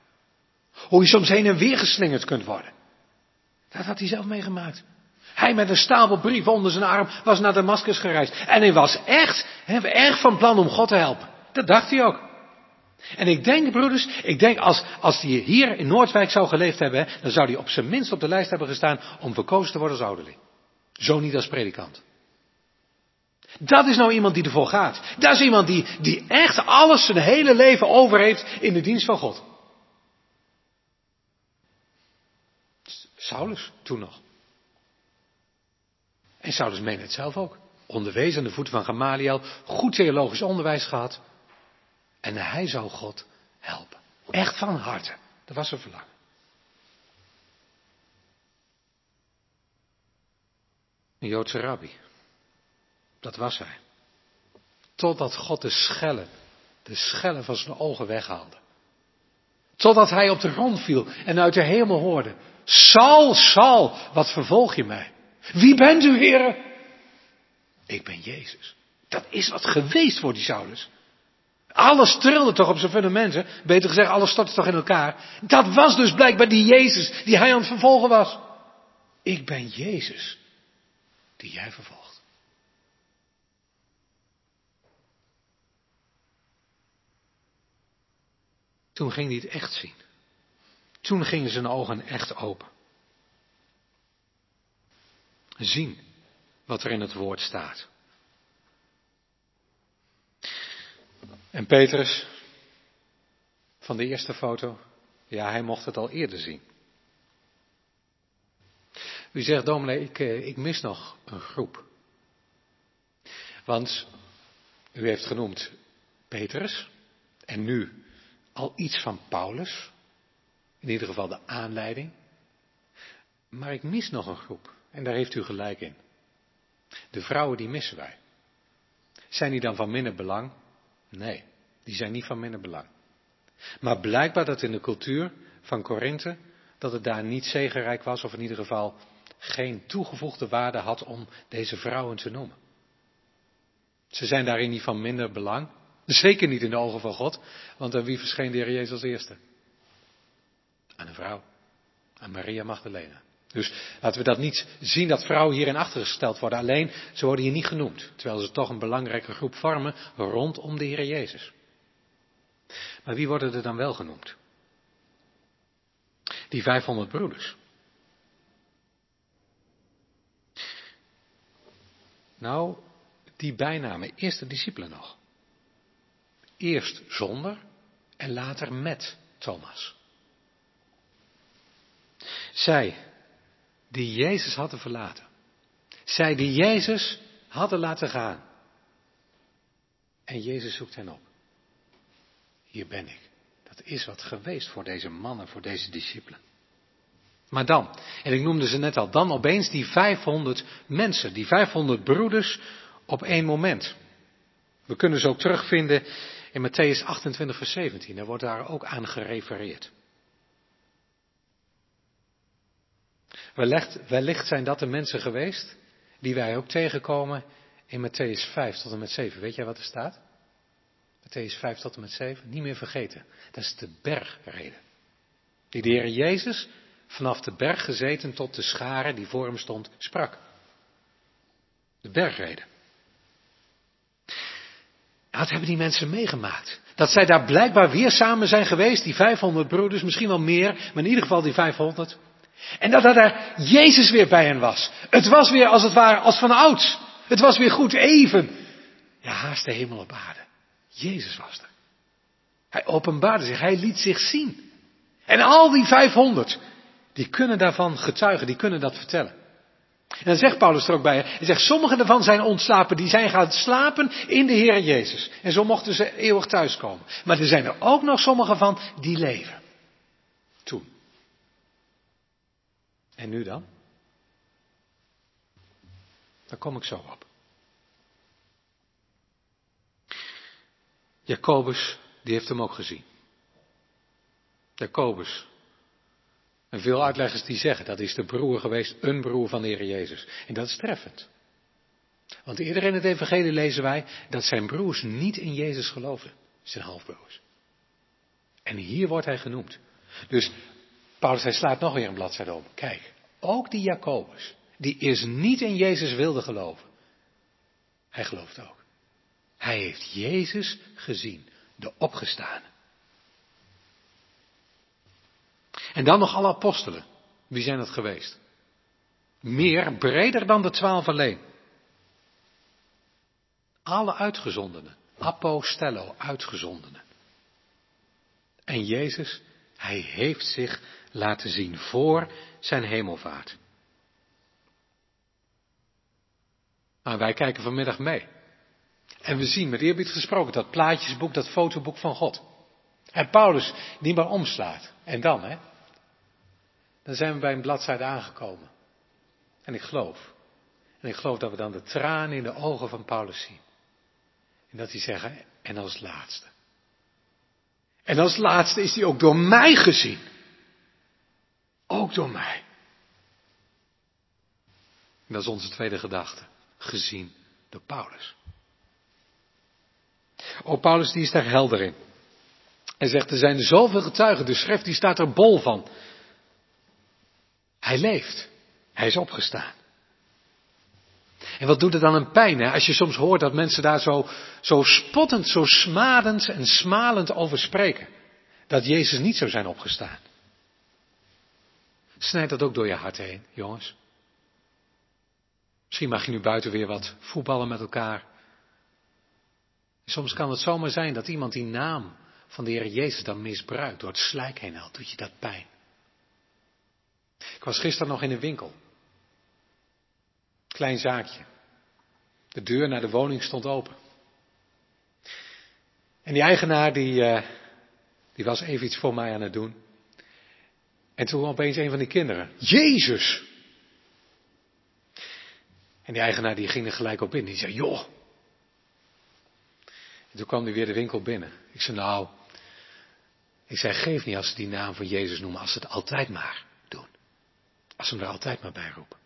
Hoe je soms heen en weer geslingerd kunt worden. Dat had hij zelf meegemaakt. Hij met een stapel brieven onder zijn arm was naar Damascus gereisd. En hij was echt, he, erg van plan om God te helpen. Dat dacht hij ook. En ik denk, broeders, ik denk als, als hij hier in Noordwijk zou geleefd hebben, dan zou hij op zijn minst op de lijst hebben gestaan om verkozen te worden als ouderling. Zo niet als predikant. Dat is nou iemand die ervoor gaat. Dat is iemand die, die echt alles zijn hele leven over heeft in de dienst van God. Saulus, toen nog. En Saulus meende het zelf ook. Onderwezen aan de voeten van Gamaliel, goed theologisch onderwijs gehad. En hij zou God helpen. Echt van harte. Dat was zijn verlangen. Een Joodse rabbi. Dat was hij. Totdat God de schellen, de schellen van zijn ogen weghaalde. Totdat hij op de grond viel en uit de hemel hoorde. sal, sal, wat vervolg je mij? Wie bent u, heren? Ik ben Jezus. Dat is wat geweest voor die Saulus. Alles trilde toch op zijn fundamenten. Beter gezegd, alles stortte toch in elkaar. Dat was dus blijkbaar die Jezus die hij aan het vervolgen was. Ik ben Jezus die jij vervolgt. Toen ging hij het echt zien. Toen gingen zijn ogen echt open. Zien wat er in het woord staat. En Petrus, van de eerste foto, ja, hij mocht het al eerder zien. U zegt, dominee, ik, eh, ik mis nog een groep. Want u heeft genoemd Petrus en nu al iets van Paulus. In ieder geval de aanleiding. Maar ik mis nog een groep. En daar heeft u gelijk in. De vrouwen die missen wij. Zijn die dan van minder belang? Nee, die zijn niet van minder belang. Maar blijkbaar dat in de cultuur van Korinthe, dat het daar niet zegenrijk was, of in ieder geval geen toegevoegde waarde had om deze vrouwen te noemen. Ze zijn daarin niet van minder belang. Zeker niet in de ogen van God, want aan wie verscheen de Heer Jezus als eerste? Aan een vrouw, aan Maria Magdalena. Dus laten we dat niet zien dat vrouwen hierin achtergesteld worden. Alleen, ze worden hier niet genoemd. Terwijl ze toch een belangrijke groep vormen rondom de Heer Jezus. Maar wie worden er dan wel genoemd? Die 500 broeders. Nou, die bijnamen. Eerst de discipelen nog. Eerst zonder en later met Thomas. Zij die Jezus hadden verlaten. Zij die Jezus hadden laten gaan. En Jezus zoekt hen op. Hier ben ik. Dat is wat geweest voor deze mannen, voor deze discipelen. Maar dan, en ik noemde ze net al, dan opeens die 500 mensen, die 500 broeders op één moment. We kunnen ze ook terugvinden in Matthäus 28, vers 17. Daar wordt daar ook aan gerefereerd. Wellicht, wellicht zijn dat de mensen geweest die wij ook tegenkomen in Matthäus 5 tot en met 7. Weet jij wat er staat? Matthäus 5 tot en met 7. Niet meer vergeten. Dat is de bergreden. Die de Heer Jezus vanaf de berg gezeten tot de schare die voor hem stond sprak. De bergreden. Wat hebben die mensen meegemaakt? Dat zij daar blijkbaar weer samen zijn geweest, die 500 broeders, misschien wel meer, maar in ieder geval die 500. En dat er daar Jezus weer bij hen was. Het was weer als het ware als van ouds. Het was weer goed even. Ja, haast de hemel op aarde. Jezus was er. Hij openbaarde zich, hij liet zich zien. En al die 500, die kunnen daarvan getuigen, die kunnen dat vertellen. En dan zegt Paulus er ook bij, hij zegt, sommigen daarvan zijn ontslapen, die zijn gaan slapen in de Heer Jezus. En zo mochten ze eeuwig thuiskomen. Maar er zijn er ook nog sommigen van die leven. Toen. En nu dan? Daar kom ik zo op. Jacobus, die heeft hem ook gezien. Jacobus. En veel uitleggers die zeggen dat is de broer geweest, een broer van de Heer Jezus. En dat is treffend. Want eerder in het evangelie lezen wij dat zijn broers niet in Jezus geloofden. Zijn halfbroers. En hier wordt hij genoemd. Dus Paulus, hij slaat nog weer een bladzijde op. Kijk, ook die Jacobus, die is niet in Jezus wilde geloven. Hij gelooft ook. Hij heeft Jezus gezien, de opgestane. En dan nog alle apostelen. Wie zijn dat geweest? Meer, breder dan de twaalf alleen. Alle uitgezondenen. Apostello, uitgezondenen. En Jezus, hij heeft zich laten zien voor zijn hemelvaart. Maar wij kijken vanmiddag mee. En we zien met eerbied gesproken dat plaatjesboek, dat fotoboek van God. En Paulus die maar omslaat. En dan, hè? Dan zijn we bij een bladzijde aangekomen. En ik geloof. En ik geloof dat we dan de tranen in de ogen van Paulus zien. En dat hij zegt, en als laatste. En als laatste is hij ook door mij gezien. Ook door mij. En dat is onze tweede gedachte. Gezien door Paulus. Oh, Paulus die is daar helder in. Hij zegt, er zijn zoveel getuigen, de schrift die staat er bol van. Hij leeft. Hij is opgestaan. En wat doet het dan een pijn, hè? als je soms hoort dat mensen daar zo, zo spottend, zo smadend en smalend over spreken. Dat Jezus niet zou zijn opgestaan. Snijdt dat ook door je hart heen, jongens? Misschien mag je nu buiten weer wat voetballen met elkaar. Soms kan het zomaar zijn dat iemand die naam van de Heer Jezus dan misbruikt, door het slijk heen haalt, doet je dat pijn. Ik was gisteren nog in een winkel. Klein zaakje. De deur naar de woning stond open. En die eigenaar die, uh, die was even iets voor mij aan het doen. En toen opeens een van die kinderen. Jezus! En die eigenaar die ging er gelijk op in. Die zei, joh. En toen kwam hij weer de winkel binnen. Ik zei, nou. Ik zei, geef niet als ze die naam van Jezus noemen, als ze het altijd maar doen. Als ze hem er altijd maar bij roepen.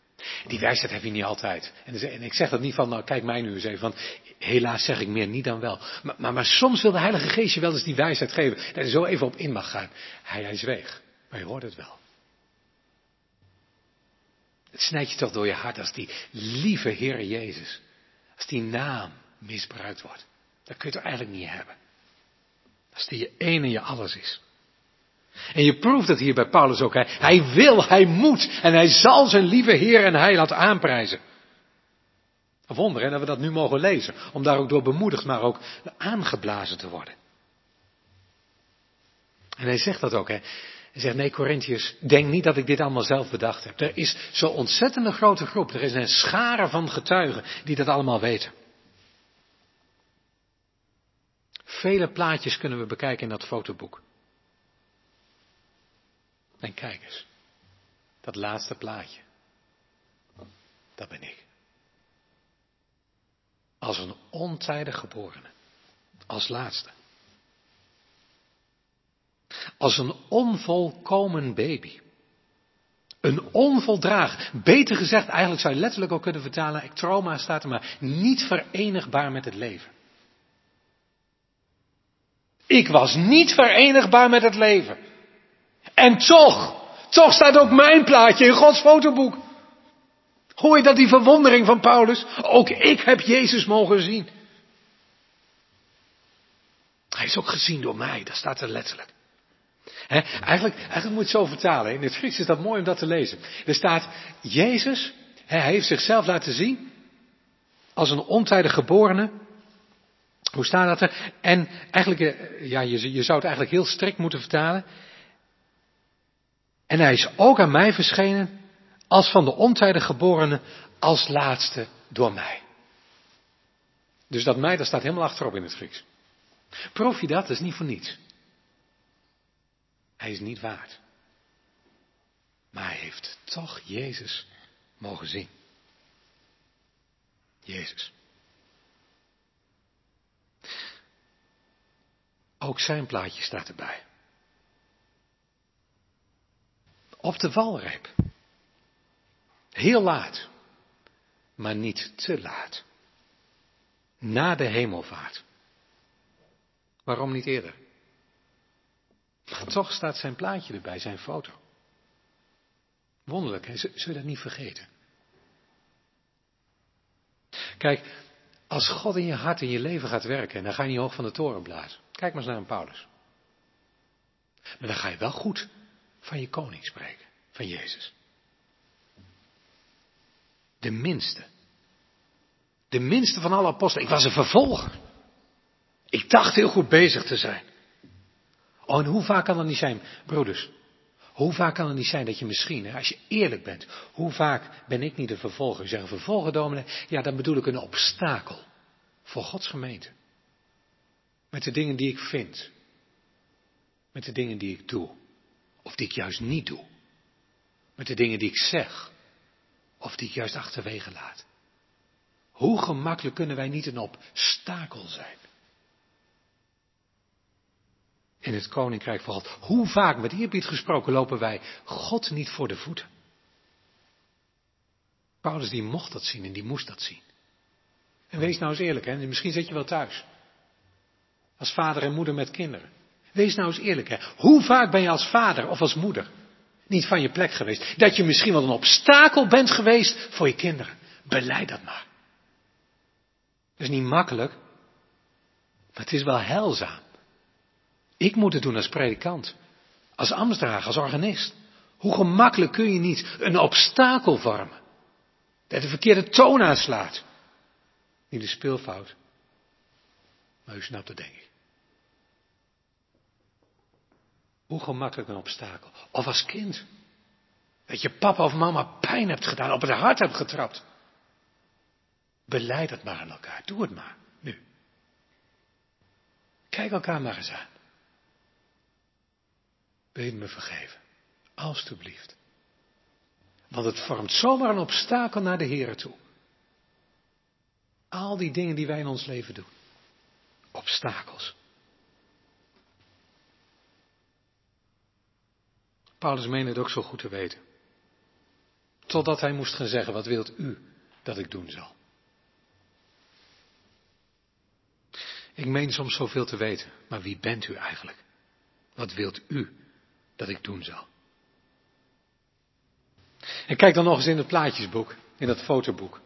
Die wijsheid heb je niet altijd. En ik zeg dat niet van, nou kijk mij nu eens even, van helaas zeg ik meer niet dan wel. Maar, maar, soms wil de Heilige Geest je wel eens die wijsheid geven, dat je zo even op in mag gaan. Hij, hij zweeg, maar je hoort het wel. Het snijdt je toch door je hart als die lieve Heer Jezus, als die naam misbruikt wordt. Dat kun je toch eigenlijk niet hebben. Als die je een en je alles is. En je proeft het hier bij Paulus ook. Hij, hij wil, hij moet en hij zal zijn lieve Heer en Heiland aanprijzen. Een wonder hè, dat we dat nu mogen lezen. Om daar ook door bemoedigd, maar ook aangeblazen te worden. En hij zegt dat ook. Hè. Hij zegt, nee Corinthiërs, denk niet dat ik dit allemaal zelf bedacht heb. Er is zo'n ontzettende grote groep. Er is een schare van getuigen die dat allemaal weten. Vele plaatjes kunnen we bekijken in dat fotoboek. En kijk eens, dat laatste plaatje, dat ben ik. Als een ontijdig geborene, als laatste. Als een onvolkomen baby. Een onvoldraag. Beter gezegd, eigenlijk zou je letterlijk ook kunnen vertalen, trauma staat er maar, niet verenigbaar met het leven. Ik was niet verenigbaar met het leven. En toch, toch staat ook mijn plaatje in Gods fotoboek. Hoor je dat die verwondering van Paulus? Ook ik heb Jezus mogen zien. Hij is ook gezien door mij, dat staat er letterlijk. eigenlijk, eigenlijk moet je het zo vertalen. In het Grieks is dat mooi om dat te lezen. Er staat, Jezus, hij heeft zichzelf laten zien als een ontijdig geborene. Hoe staat dat er? En eigenlijk, eh, ja, je, je zou het eigenlijk heel strikt moeten vertalen. En hij is ook aan mij verschenen als van de ontijdig geborene als laatste door mij. Dus dat mij, dat staat helemaal achterop in het Grieks. Proef je dat? Dat is niet voor niets. Hij is niet waard. Maar hij heeft toch Jezus mogen zien. Jezus. Ook zijn plaatje staat erbij. Op de valreep. Heel laat, maar niet te laat. Na de hemelvaart. Waarom niet eerder? Toch staat zijn plaatje erbij, zijn foto. Wonderlijk, hè? zul je dat niet vergeten? Kijk, als God in je hart en je leven gaat werken, dan ga je niet hoog van de toren blazen. Kijk maar eens naar een Paulus. Maar dan ga je wel goed van je koning spreken, van Jezus. De minste. De minste van alle apostelen. Ik was een vervolger. Ik dacht heel goed bezig te zijn. Oh, en hoe vaak kan het niet zijn, broeders? Hoe vaak kan het niet zijn dat je misschien, als je eerlijk bent, hoe vaak ben ik niet een vervolger? Je zegt een vervolger, ja, dan bedoel ik een obstakel voor Gods gemeente. Met de dingen die ik vind. Met de dingen die ik doe. Of die ik juist niet doe. Met de dingen die ik zeg. Of die ik juist achterwege laat. Hoe gemakkelijk kunnen wij niet een obstakel zijn? In het koninkrijk God. Hoe vaak, met eerbied gesproken, lopen wij God niet voor de voeten? Paulus die mocht dat zien en die moest dat zien. En wees nou eens eerlijk, hè? misschien zit je wel thuis. Als vader en moeder met kinderen. Wees nou eens eerlijk, hè? Hoe vaak ben je als vader of als moeder niet van je plek geweest? Dat je misschien wel een obstakel bent geweest voor je kinderen. Beleid dat maar. Dat is niet makkelijk, maar het is wel heilzaam. Ik moet het doen als predikant, als ambtsdrager, als organist. Hoe gemakkelijk kun je niet een obstakel vormen? Dat de verkeerde toon aanslaat. Niet de speelfout, maar u snapt het denk ik. Hoe gemakkelijk een obstakel. Of als kind. Dat je papa of mama pijn hebt gedaan, op het hart hebt getrapt. Beleid het maar aan elkaar. Doe het maar. Nu. Kijk elkaar maar eens aan. Wil me vergeven? Alsjeblieft. Want het vormt zomaar een obstakel naar de Heer toe. Al die dingen die wij in ons leven doen. Obstakels. Paulus meende het ook zo goed te weten. Totdat hij moest gaan zeggen, wat wilt u dat ik doen zal? Ik meen soms zoveel te weten, maar wie bent u eigenlijk? Wat wilt u dat ik doen zal? En kijk dan nog eens in het plaatjesboek, in dat fotoboek.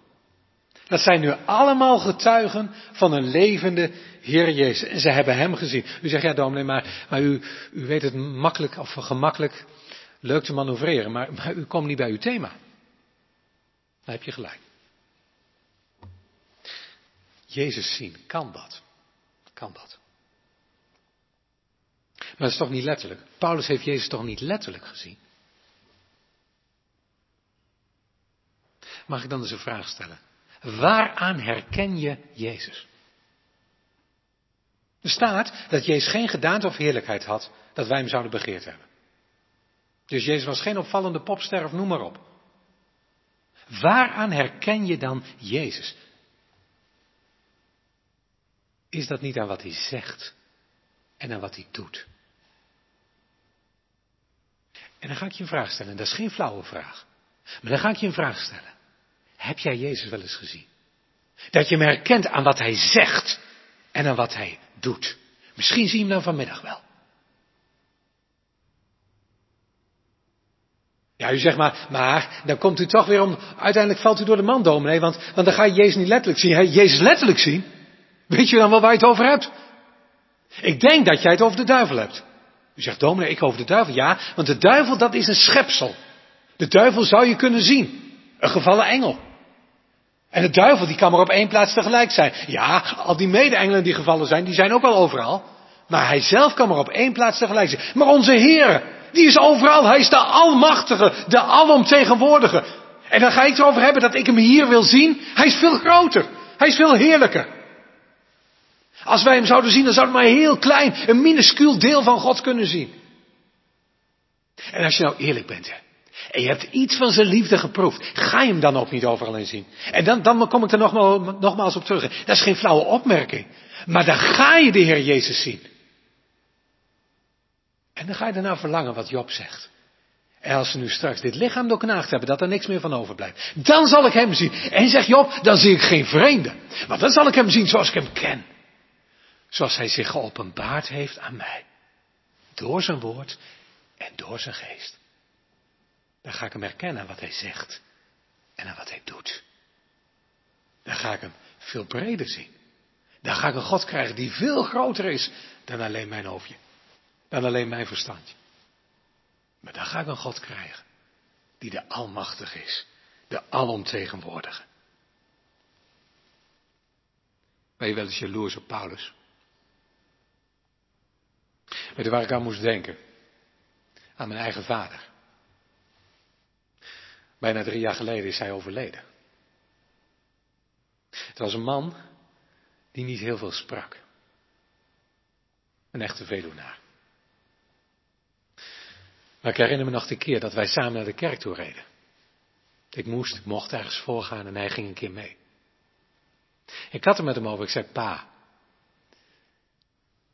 Dat zijn nu allemaal getuigen van een levende Heer Jezus. En ze hebben Hem gezien. U zegt, ja dominee, maar, maar u, u weet het makkelijk of gemakkelijk leuk te manoeuvreren, maar, u komt niet bij uw thema. Dan heb je gelijk. Jezus zien, kan dat? Kan dat? Maar dat is toch niet letterlijk? Paulus heeft Jezus toch niet letterlijk gezien? Mag ik dan eens een vraag stellen? Waaraan herken je Jezus? Er staat dat Jezus geen gedaante of heerlijkheid had dat wij hem zouden begeerd hebben. Dus Jezus was geen opvallende popster of noem maar op. Waaraan herken je dan Jezus? Is dat niet aan wat hij zegt en aan wat hij doet? En dan ga ik je een vraag stellen, dat is geen flauwe vraag. Maar dan ga ik je een vraag stellen. Heb jij Jezus wel eens gezien? Dat je hem herkent aan wat hij zegt en aan wat hij doet. Misschien zie je hem dan vanmiddag wel. Ja, u zegt maar, maar dan komt u toch weer om, uiteindelijk valt u door de man, dominee, want, want dan ga je Jezus niet letterlijk zien. Hij Jezus letterlijk zien. Weet je dan wel waar je het over hebt? Ik denk dat jij het over de duivel hebt. U zegt, dominee, ik over de duivel. Ja, want de duivel dat is een schepsel. De duivel zou je kunnen zien. Een gevallen engel. En de duivel die kan maar op één plaats tegelijk zijn. Ja, al die mede-engelen die gevallen zijn, die zijn ook wel overal. Maar hij zelf kan maar op één plaats tegelijk zijn. Maar onze Heer, die is overal. Hij is de Almachtige, de Alomtegenwoordige. En dan ga ik het erover hebben dat ik hem hier wil zien. Hij is veel groter. Hij is veel heerlijker. Als wij hem zouden zien, dan zouden we maar heel klein, een minuscuul deel van God kunnen zien. En als je nou eerlijk bent, hè, en je hebt iets van zijn liefde geproefd, ga je hem dan ook niet overal in zien. En dan, dan kom ik er nogmaals, nogmaals op terug. Dat is geen flauwe opmerking. Maar dan ga je de Heer Jezus zien. En dan ga je daarna verlangen wat Job zegt. En als ze nu straks dit lichaam doorknaagd hebben, dat er niks meer van overblijft. Dan zal ik hem zien. En zegt Job, dan zie ik geen vreemde. Maar dan zal ik hem zien zoals ik hem ken. Zoals hij zich geopenbaard heeft aan mij. Door zijn woord en door zijn geest. Dan ga ik hem herkennen aan wat hij zegt en aan wat hij doet. Dan ga ik hem veel breder zien. Dan ga ik een God krijgen die veel groter is dan alleen mijn hoofdje. Dan alleen mijn verstandje. Maar dan ga ik een God krijgen die de Almachtig is. De Alomtegenwoordige. Ben je wel eens jaloers op Paulus? Weet je waar ik aan moest denken? Aan mijn eigen vader. Bijna drie jaar geleden is hij overleden. Het was een man die niet heel veel sprak. Een echte Veluwnaar. Maar ik herinner me nog de keer dat wij samen naar de kerk toe reden. Ik moest, ik mocht ergens voorgaan en hij ging een keer mee. Ik had er met hem over, ik zei pa.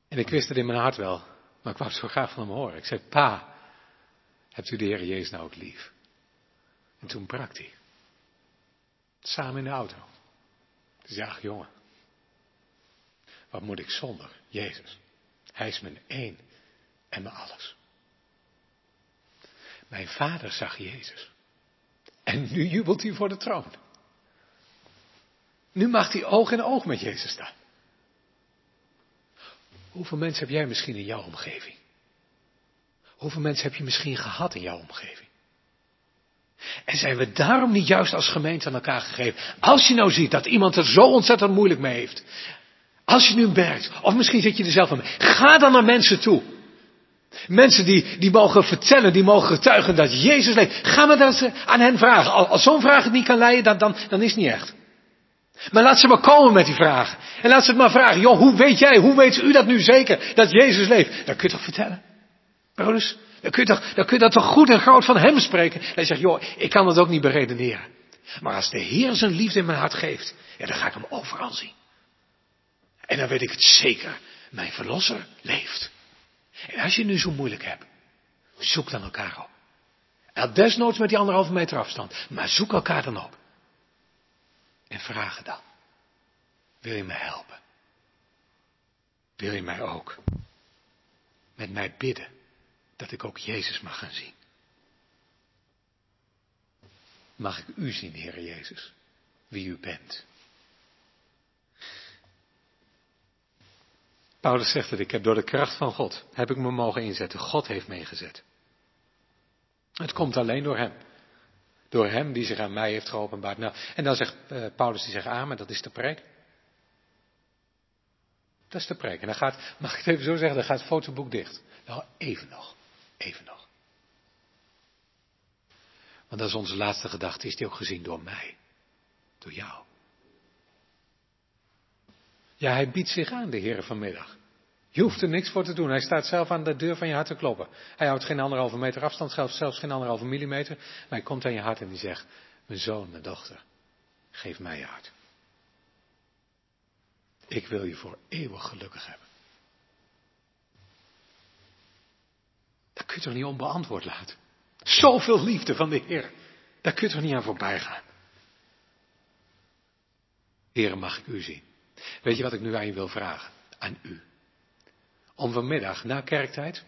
En ik wist het in mijn hart wel, maar ik wou het zo graag van hem horen. Ik zei pa, hebt u de Heer Jezus nou ook lief? En toen brak hij. Samen in de auto. Dus ja, ach jongen, wat moet ik zonder Jezus? Hij is mijn één en mijn alles. Mijn vader zag Jezus. En nu jubelt hij voor de troon. Nu mag hij oog in oog met Jezus staan. Hoeveel mensen heb jij misschien in jouw omgeving? Hoeveel mensen heb je misschien gehad in jouw omgeving? En zijn we daarom niet juist als gemeente aan elkaar gegeven? Als je nou ziet dat iemand er zo ontzettend moeilijk mee heeft. Als je nu merkt, of misschien zit je er zelf aan. Ga dan naar mensen toe. Mensen die, die mogen vertellen, die mogen getuigen dat Jezus leeft. Ga maar dat aan hen vragen. Als zo'n vraag het niet kan leiden, dan, dan, is het niet echt. Maar laat ze maar komen met die vragen. En laat ze het maar vragen. Joh, hoe weet jij, hoe weet u dat nu zeker, dat Jezus leeft? Dat kun je toch vertellen? Broeders, dan kun, je toch, dan kun je dat toch goed en groot van hem spreken. En hij zegt, joh, ik kan dat ook niet beredeneren. Maar als de Heer zijn liefde in mijn hart geeft, ja, dan ga ik hem overal zien. En dan weet ik het zeker, mijn verlosser leeft. En als je nu zo moeilijk hebt, zoek dan elkaar op. En desnoods met die anderhalve meter afstand, maar zoek elkaar dan op. En vraag dan, wil je mij helpen? Wil je mij ook met mij bidden? dat ik ook Jezus mag gaan zien. Mag ik u zien, Heer Jezus, wie u bent? Paulus zegt het, ik heb door de kracht van God, heb ik me mogen inzetten. God heeft meegezet. Het komt alleen door hem. Door hem die zich aan mij heeft geopenbaard. Nou, en dan zegt uh, Paulus, die zegt amen, dat is de preek. Dat is de preek. En dan gaat, mag ik het even zo zeggen, dan gaat het fotoboek dicht. Nou, even nog. Even nog. Want dat is onze laatste gedachte, is die ook gezien door mij. Door jou. Ja, hij biedt zich aan, de Heer vanmiddag. Je hoeft er niks voor te doen. Hij staat zelf aan de deur van je hart te kloppen. Hij houdt geen anderhalve meter afstand, zelfs geen anderhalve millimeter. Maar hij komt aan je hart en die zegt, mijn zoon, mijn dochter, geef mij je hart. Ik wil je voor eeuwig gelukkig hebben. Dat kun je toch niet onbeantwoord laten? Zoveel liefde van de Heer. Daar kun je toch niet aan voorbij gaan? Heren, mag ik u zien? Weet je wat ik nu aan je wil vragen? Aan u. Om vanmiddag, na kerktijd,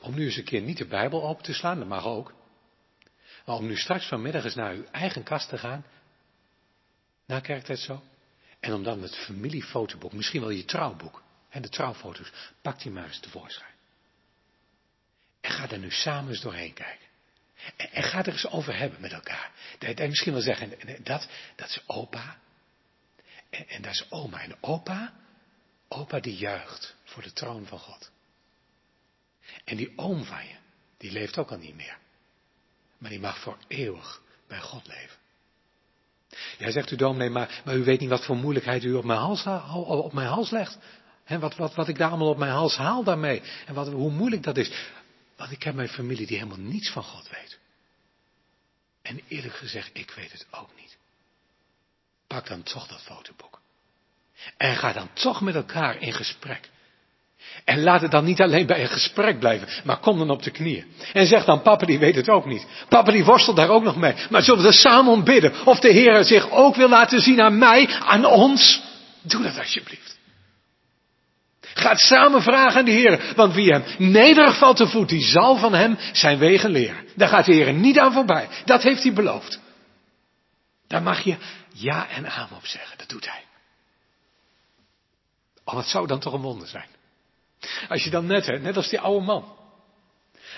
om nu eens een keer niet de Bijbel open te slaan, dat mag ook. Maar om nu straks vanmiddag eens naar uw eigen kast te gaan, na kerktijd zo. En om dan het familiefotoboek, misschien wel je trouwboek, en de trouwfoto's, pak die maar eens tevoorschijn. En ga er nu samen eens doorheen kijken. En, en ga er eens over hebben met elkaar. Je misschien wel zeggen, dat, dat is opa. En, dat is oma. En opa, opa die juicht voor de troon van God. En die oom van je, die leeft ook al niet meer. Maar die mag voor eeuwig bij God leven. Jij zegt u dominee, maar, maar u weet niet wat voor moeilijkheid u op mijn hals, op mijn hals legt. En wat, wat, wat ik daar allemaal op mijn hals haal daarmee. En wat, hoe moeilijk dat is. Want ik heb mijn familie die helemaal niets van God weet. En eerlijk gezegd, ik weet het ook niet. Pak dan toch dat fotoboek. En ga dan toch met elkaar in gesprek. En laat het dan niet alleen bij een gesprek blijven, maar kom dan op de knieën. En zeg dan, papa die weet het ook niet. Papa die worstelt daar ook nog mee. Maar zullen we samen om bidden? Of de Heer zich ook wil laten zien aan mij, aan ons? Doe dat alsjeblieft. Ga het samen vragen aan de Heer. Want wie hem nederig valt te voet, die zal van hem zijn wegen leren. Daar gaat de Heer niet aan voorbij. Dat heeft hij beloofd. Daar mag je ja en amen op zeggen. Dat doet hij. Oh, wat zou dan toch een wonder zijn. Als je dan net, hè, net als die oude man.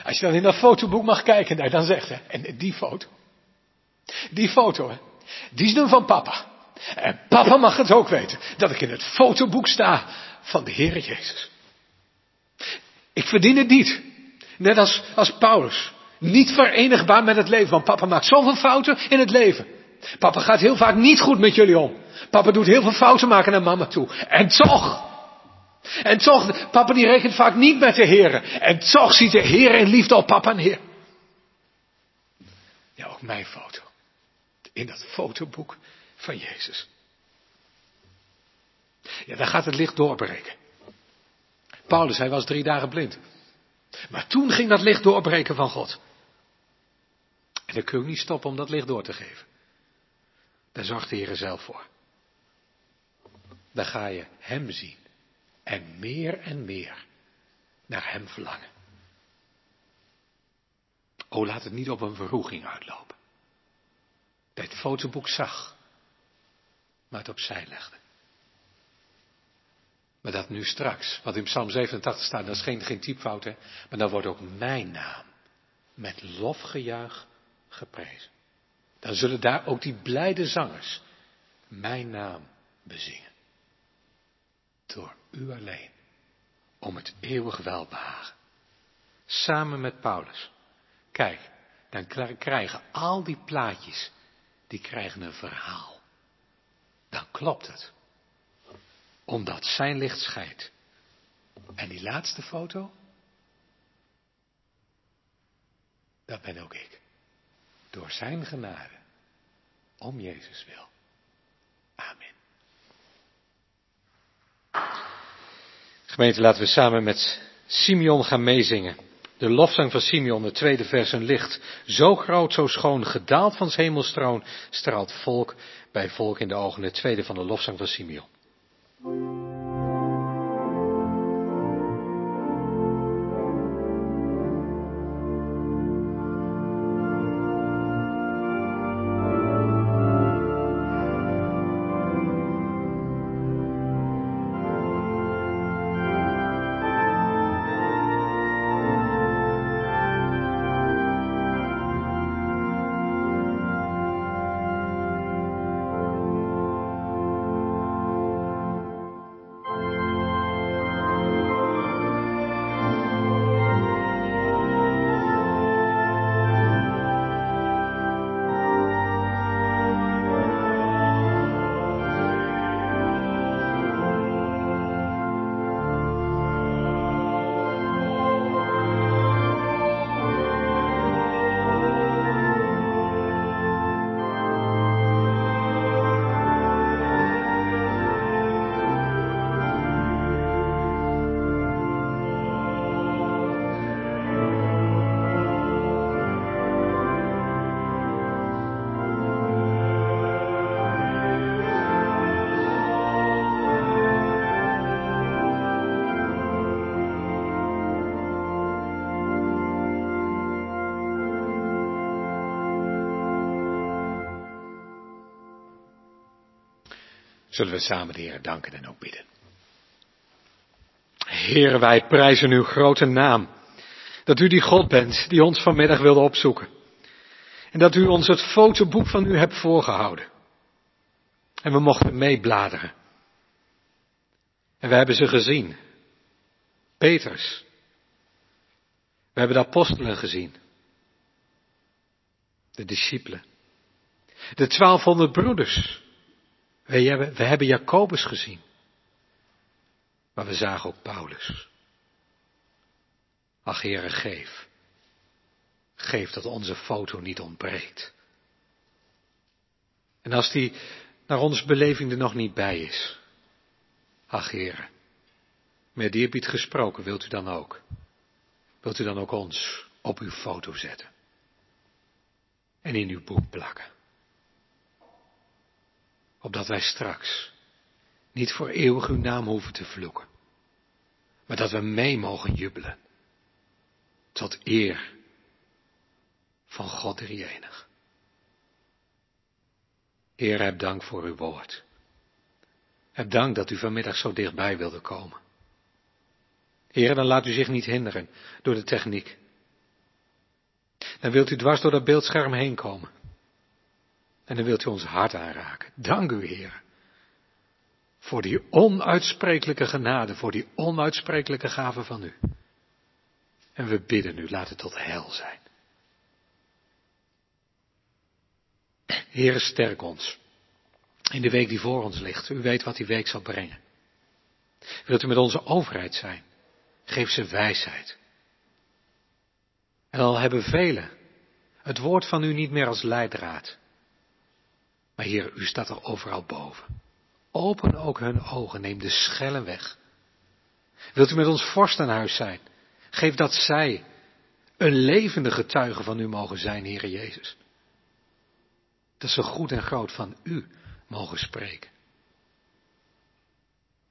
Als je dan in dat fotoboek mag kijken, daar dan zegt hij, en die foto. Die foto, hè, die is nu van papa. En papa mag het ook weten, dat ik in het fotoboek sta van de Heer Jezus. Ik verdien het niet. Net als, als Paulus. Niet verenigbaar met het leven, want papa maakt zoveel fouten in het leven. Papa gaat heel vaak niet goed met jullie om. Papa doet heel veel fouten maken naar mama toe. En toch, en toch, papa die rekent vaak niet met de Heer. En toch ziet de Heer in liefde op papa neer. Ja, ook mijn foto. In dat fotoboek van Jezus. Ja, dan gaat het licht doorbreken. Paulus, hij was drie dagen blind. Maar toen ging dat licht doorbreken van God. En dan kun je niet stoppen om dat licht door te geven. Daar zorgt de Heer zelf voor. Dan ga je Hem zien. En meer en meer naar Hem verlangen. Oh, laat het niet op een verroeging uitlopen. Dat het fotoboek zag, maar het opzij legde. Maar dat nu straks, wat in Psalm 87 staat, dat is geen, geen typfout, hè? maar dan wordt ook mijn naam met lofgejuich geprezen. Dan zullen daar ook die blijde zangers mijn naam bezingen. Door u alleen, om het eeuwig welbehagen. Samen met Paulus. Kijk, dan krijgen al die plaatjes, die krijgen een verhaal. Dan klopt het. Omdat zijn licht schijnt. En die laatste foto, dat ben ook ik. Door zijn genade. Om Jezus wil. Amen. Gemeente, laten we samen met Simeon gaan meezingen. De lofzang van Simeon, het tweede vers, een licht. Zo groot, zo schoon, gedaald van hemelstroon, straalt volk bij volk in de ogen. Het tweede van de lofzang van Simeon. Zullen we samen de Heer danken en ook bidden. Heer, wij prijzen uw grote naam. Dat u die God bent die ons vanmiddag wilde opzoeken. En dat u ons het fotoboek van u hebt voorgehouden. En we mochten meebladeren. En we hebben ze gezien. Peters. We hebben de apostelen gezien. De discipelen. De twaalfhonderd broeders. We hebben, we hebben Jacobus gezien. Maar we zagen ook Paulus. Ach, geef. Geef dat onze foto niet ontbreekt. En als die naar onze beleving er nog niet bij is. Ach, Heere. Met eerbied gesproken wilt u dan ook. Wilt u dan ook ons op uw foto zetten. En in uw boek plakken opdat wij straks niet voor eeuwig uw naam hoeven te vloeken, maar dat we mee mogen jubelen tot eer van God de enig. Heer, heb dank voor uw woord. Heb dank dat u vanmiddag zo dichtbij wilde komen. Heer, dan laat u zich niet hinderen door de techniek. Dan wilt u dwars door dat beeldscherm heen komen. En dan wilt u ons hart aanraken. Dank u, Heer. Voor die onuitsprekelijke genade, voor die onuitsprekelijke gave van u. En we bidden u, laat het tot heil zijn. Heer, sterk ons. In de week die voor ons ligt. U weet wat die week zal brengen. Wilt u met onze overheid zijn? Geef ze wijsheid. En al hebben velen het woord van u niet meer als leidraad. Maar Heer, u staat er overal boven. Open ook hun ogen, neem de schellen weg. Wilt u met ons vorst aan huis zijn? Geef dat zij een levende getuige van u mogen zijn, Heere Jezus. Dat ze goed en groot van u mogen spreken.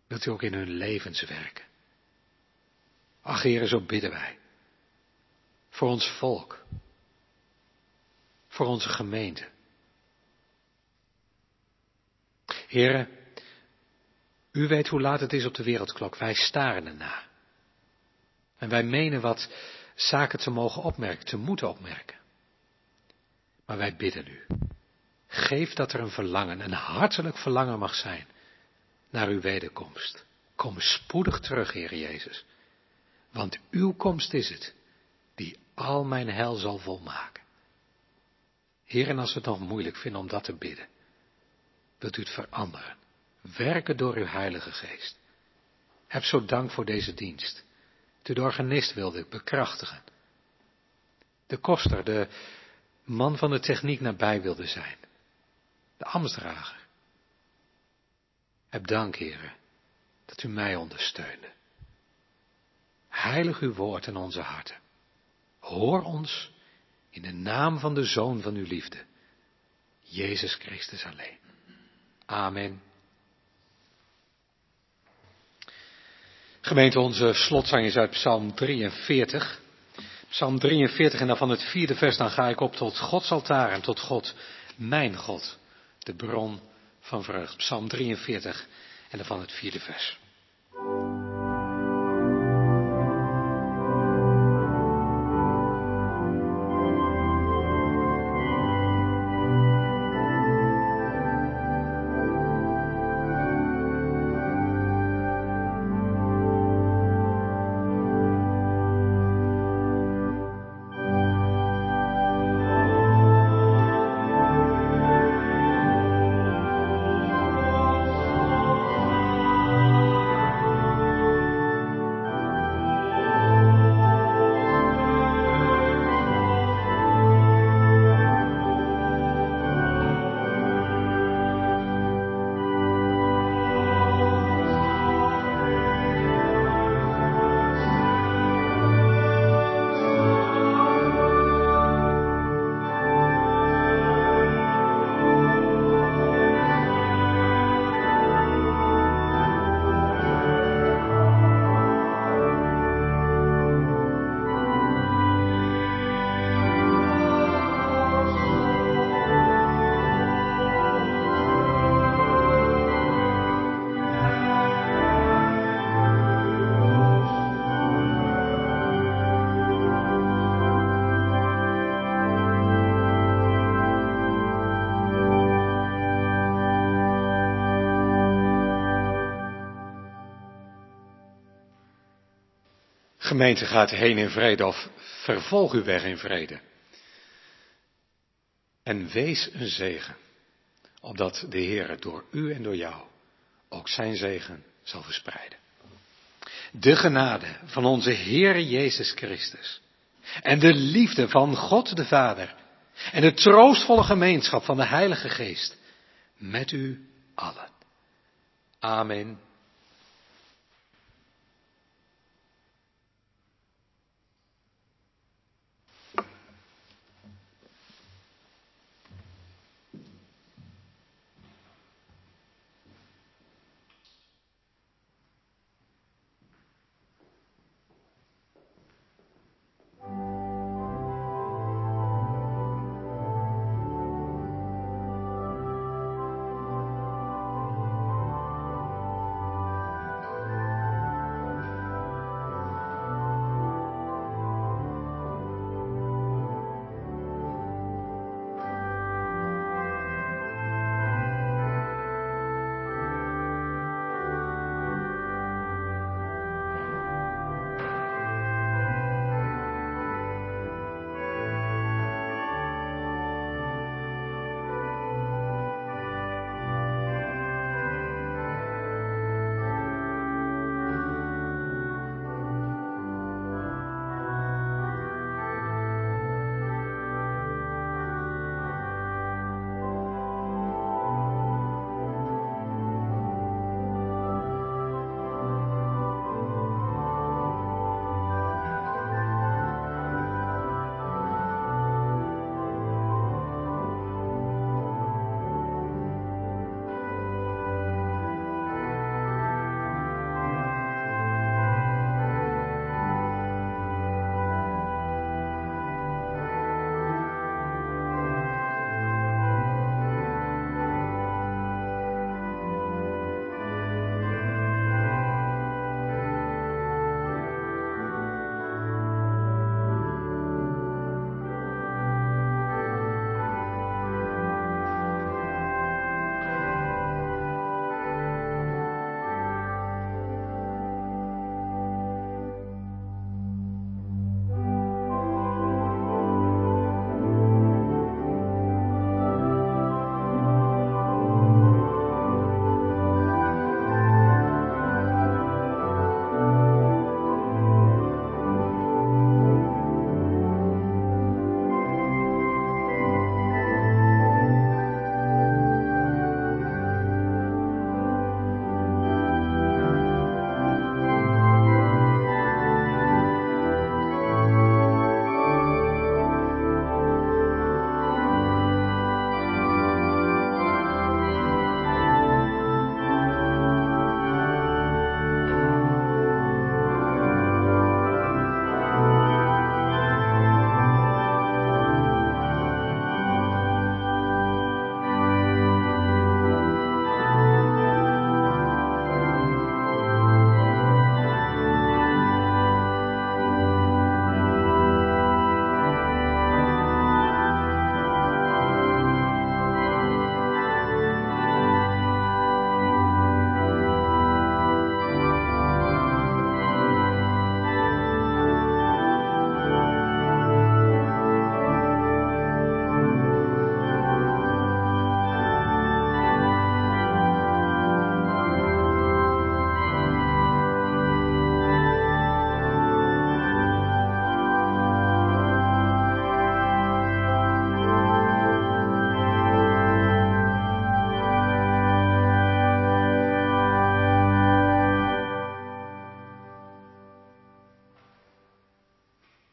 Wilt u ook in hun levens werken? Ach, Heere, zo bidden wij. Voor ons volk. Voor onze gemeente. Heren, u weet hoe laat het is op de wereldklok. Wij staren erna. En wij menen wat zaken te mogen opmerken, te moeten opmerken. Maar wij bidden u. Geef dat er een verlangen, een hartelijk verlangen mag zijn naar uw wederkomst. Kom spoedig terug, Heer Jezus. Want uw komst is het die al mijn heil zal volmaken. Heer, en als we het nog moeilijk vinden om dat te bidden, wilt u het veranderen. Werken door uw Heilige Geest. Heb zo dank voor deze dienst. De organist wilde bekrachtigen. De koster, de man van de techniek nabij wilde zijn. De ambtsdrager. Heb dank, heren, dat u mij ondersteunde. Heilig uw woord in onze harten. Hoor ons in de naam van de Zoon van uw liefde, Jezus Christus alleen. Amen. Gemeente, onze slotzang is uit Psalm 43. Psalm 43 en dan van het vierde vers, dan ga ik op tot Gods altaar en tot God, mijn God, de bron van vreugd. Psalm 43 en dan van het vierde vers. Gemeente gaat heen in vrede of vervolg uw weg in vrede. En wees een zegen, opdat de Heer door u en door jou ook zijn zegen zal verspreiden. De genade van onze Heer Jezus Christus en de liefde van God de Vader en de troostvolle gemeenschap van de Heilige Geest met u allen. Amen.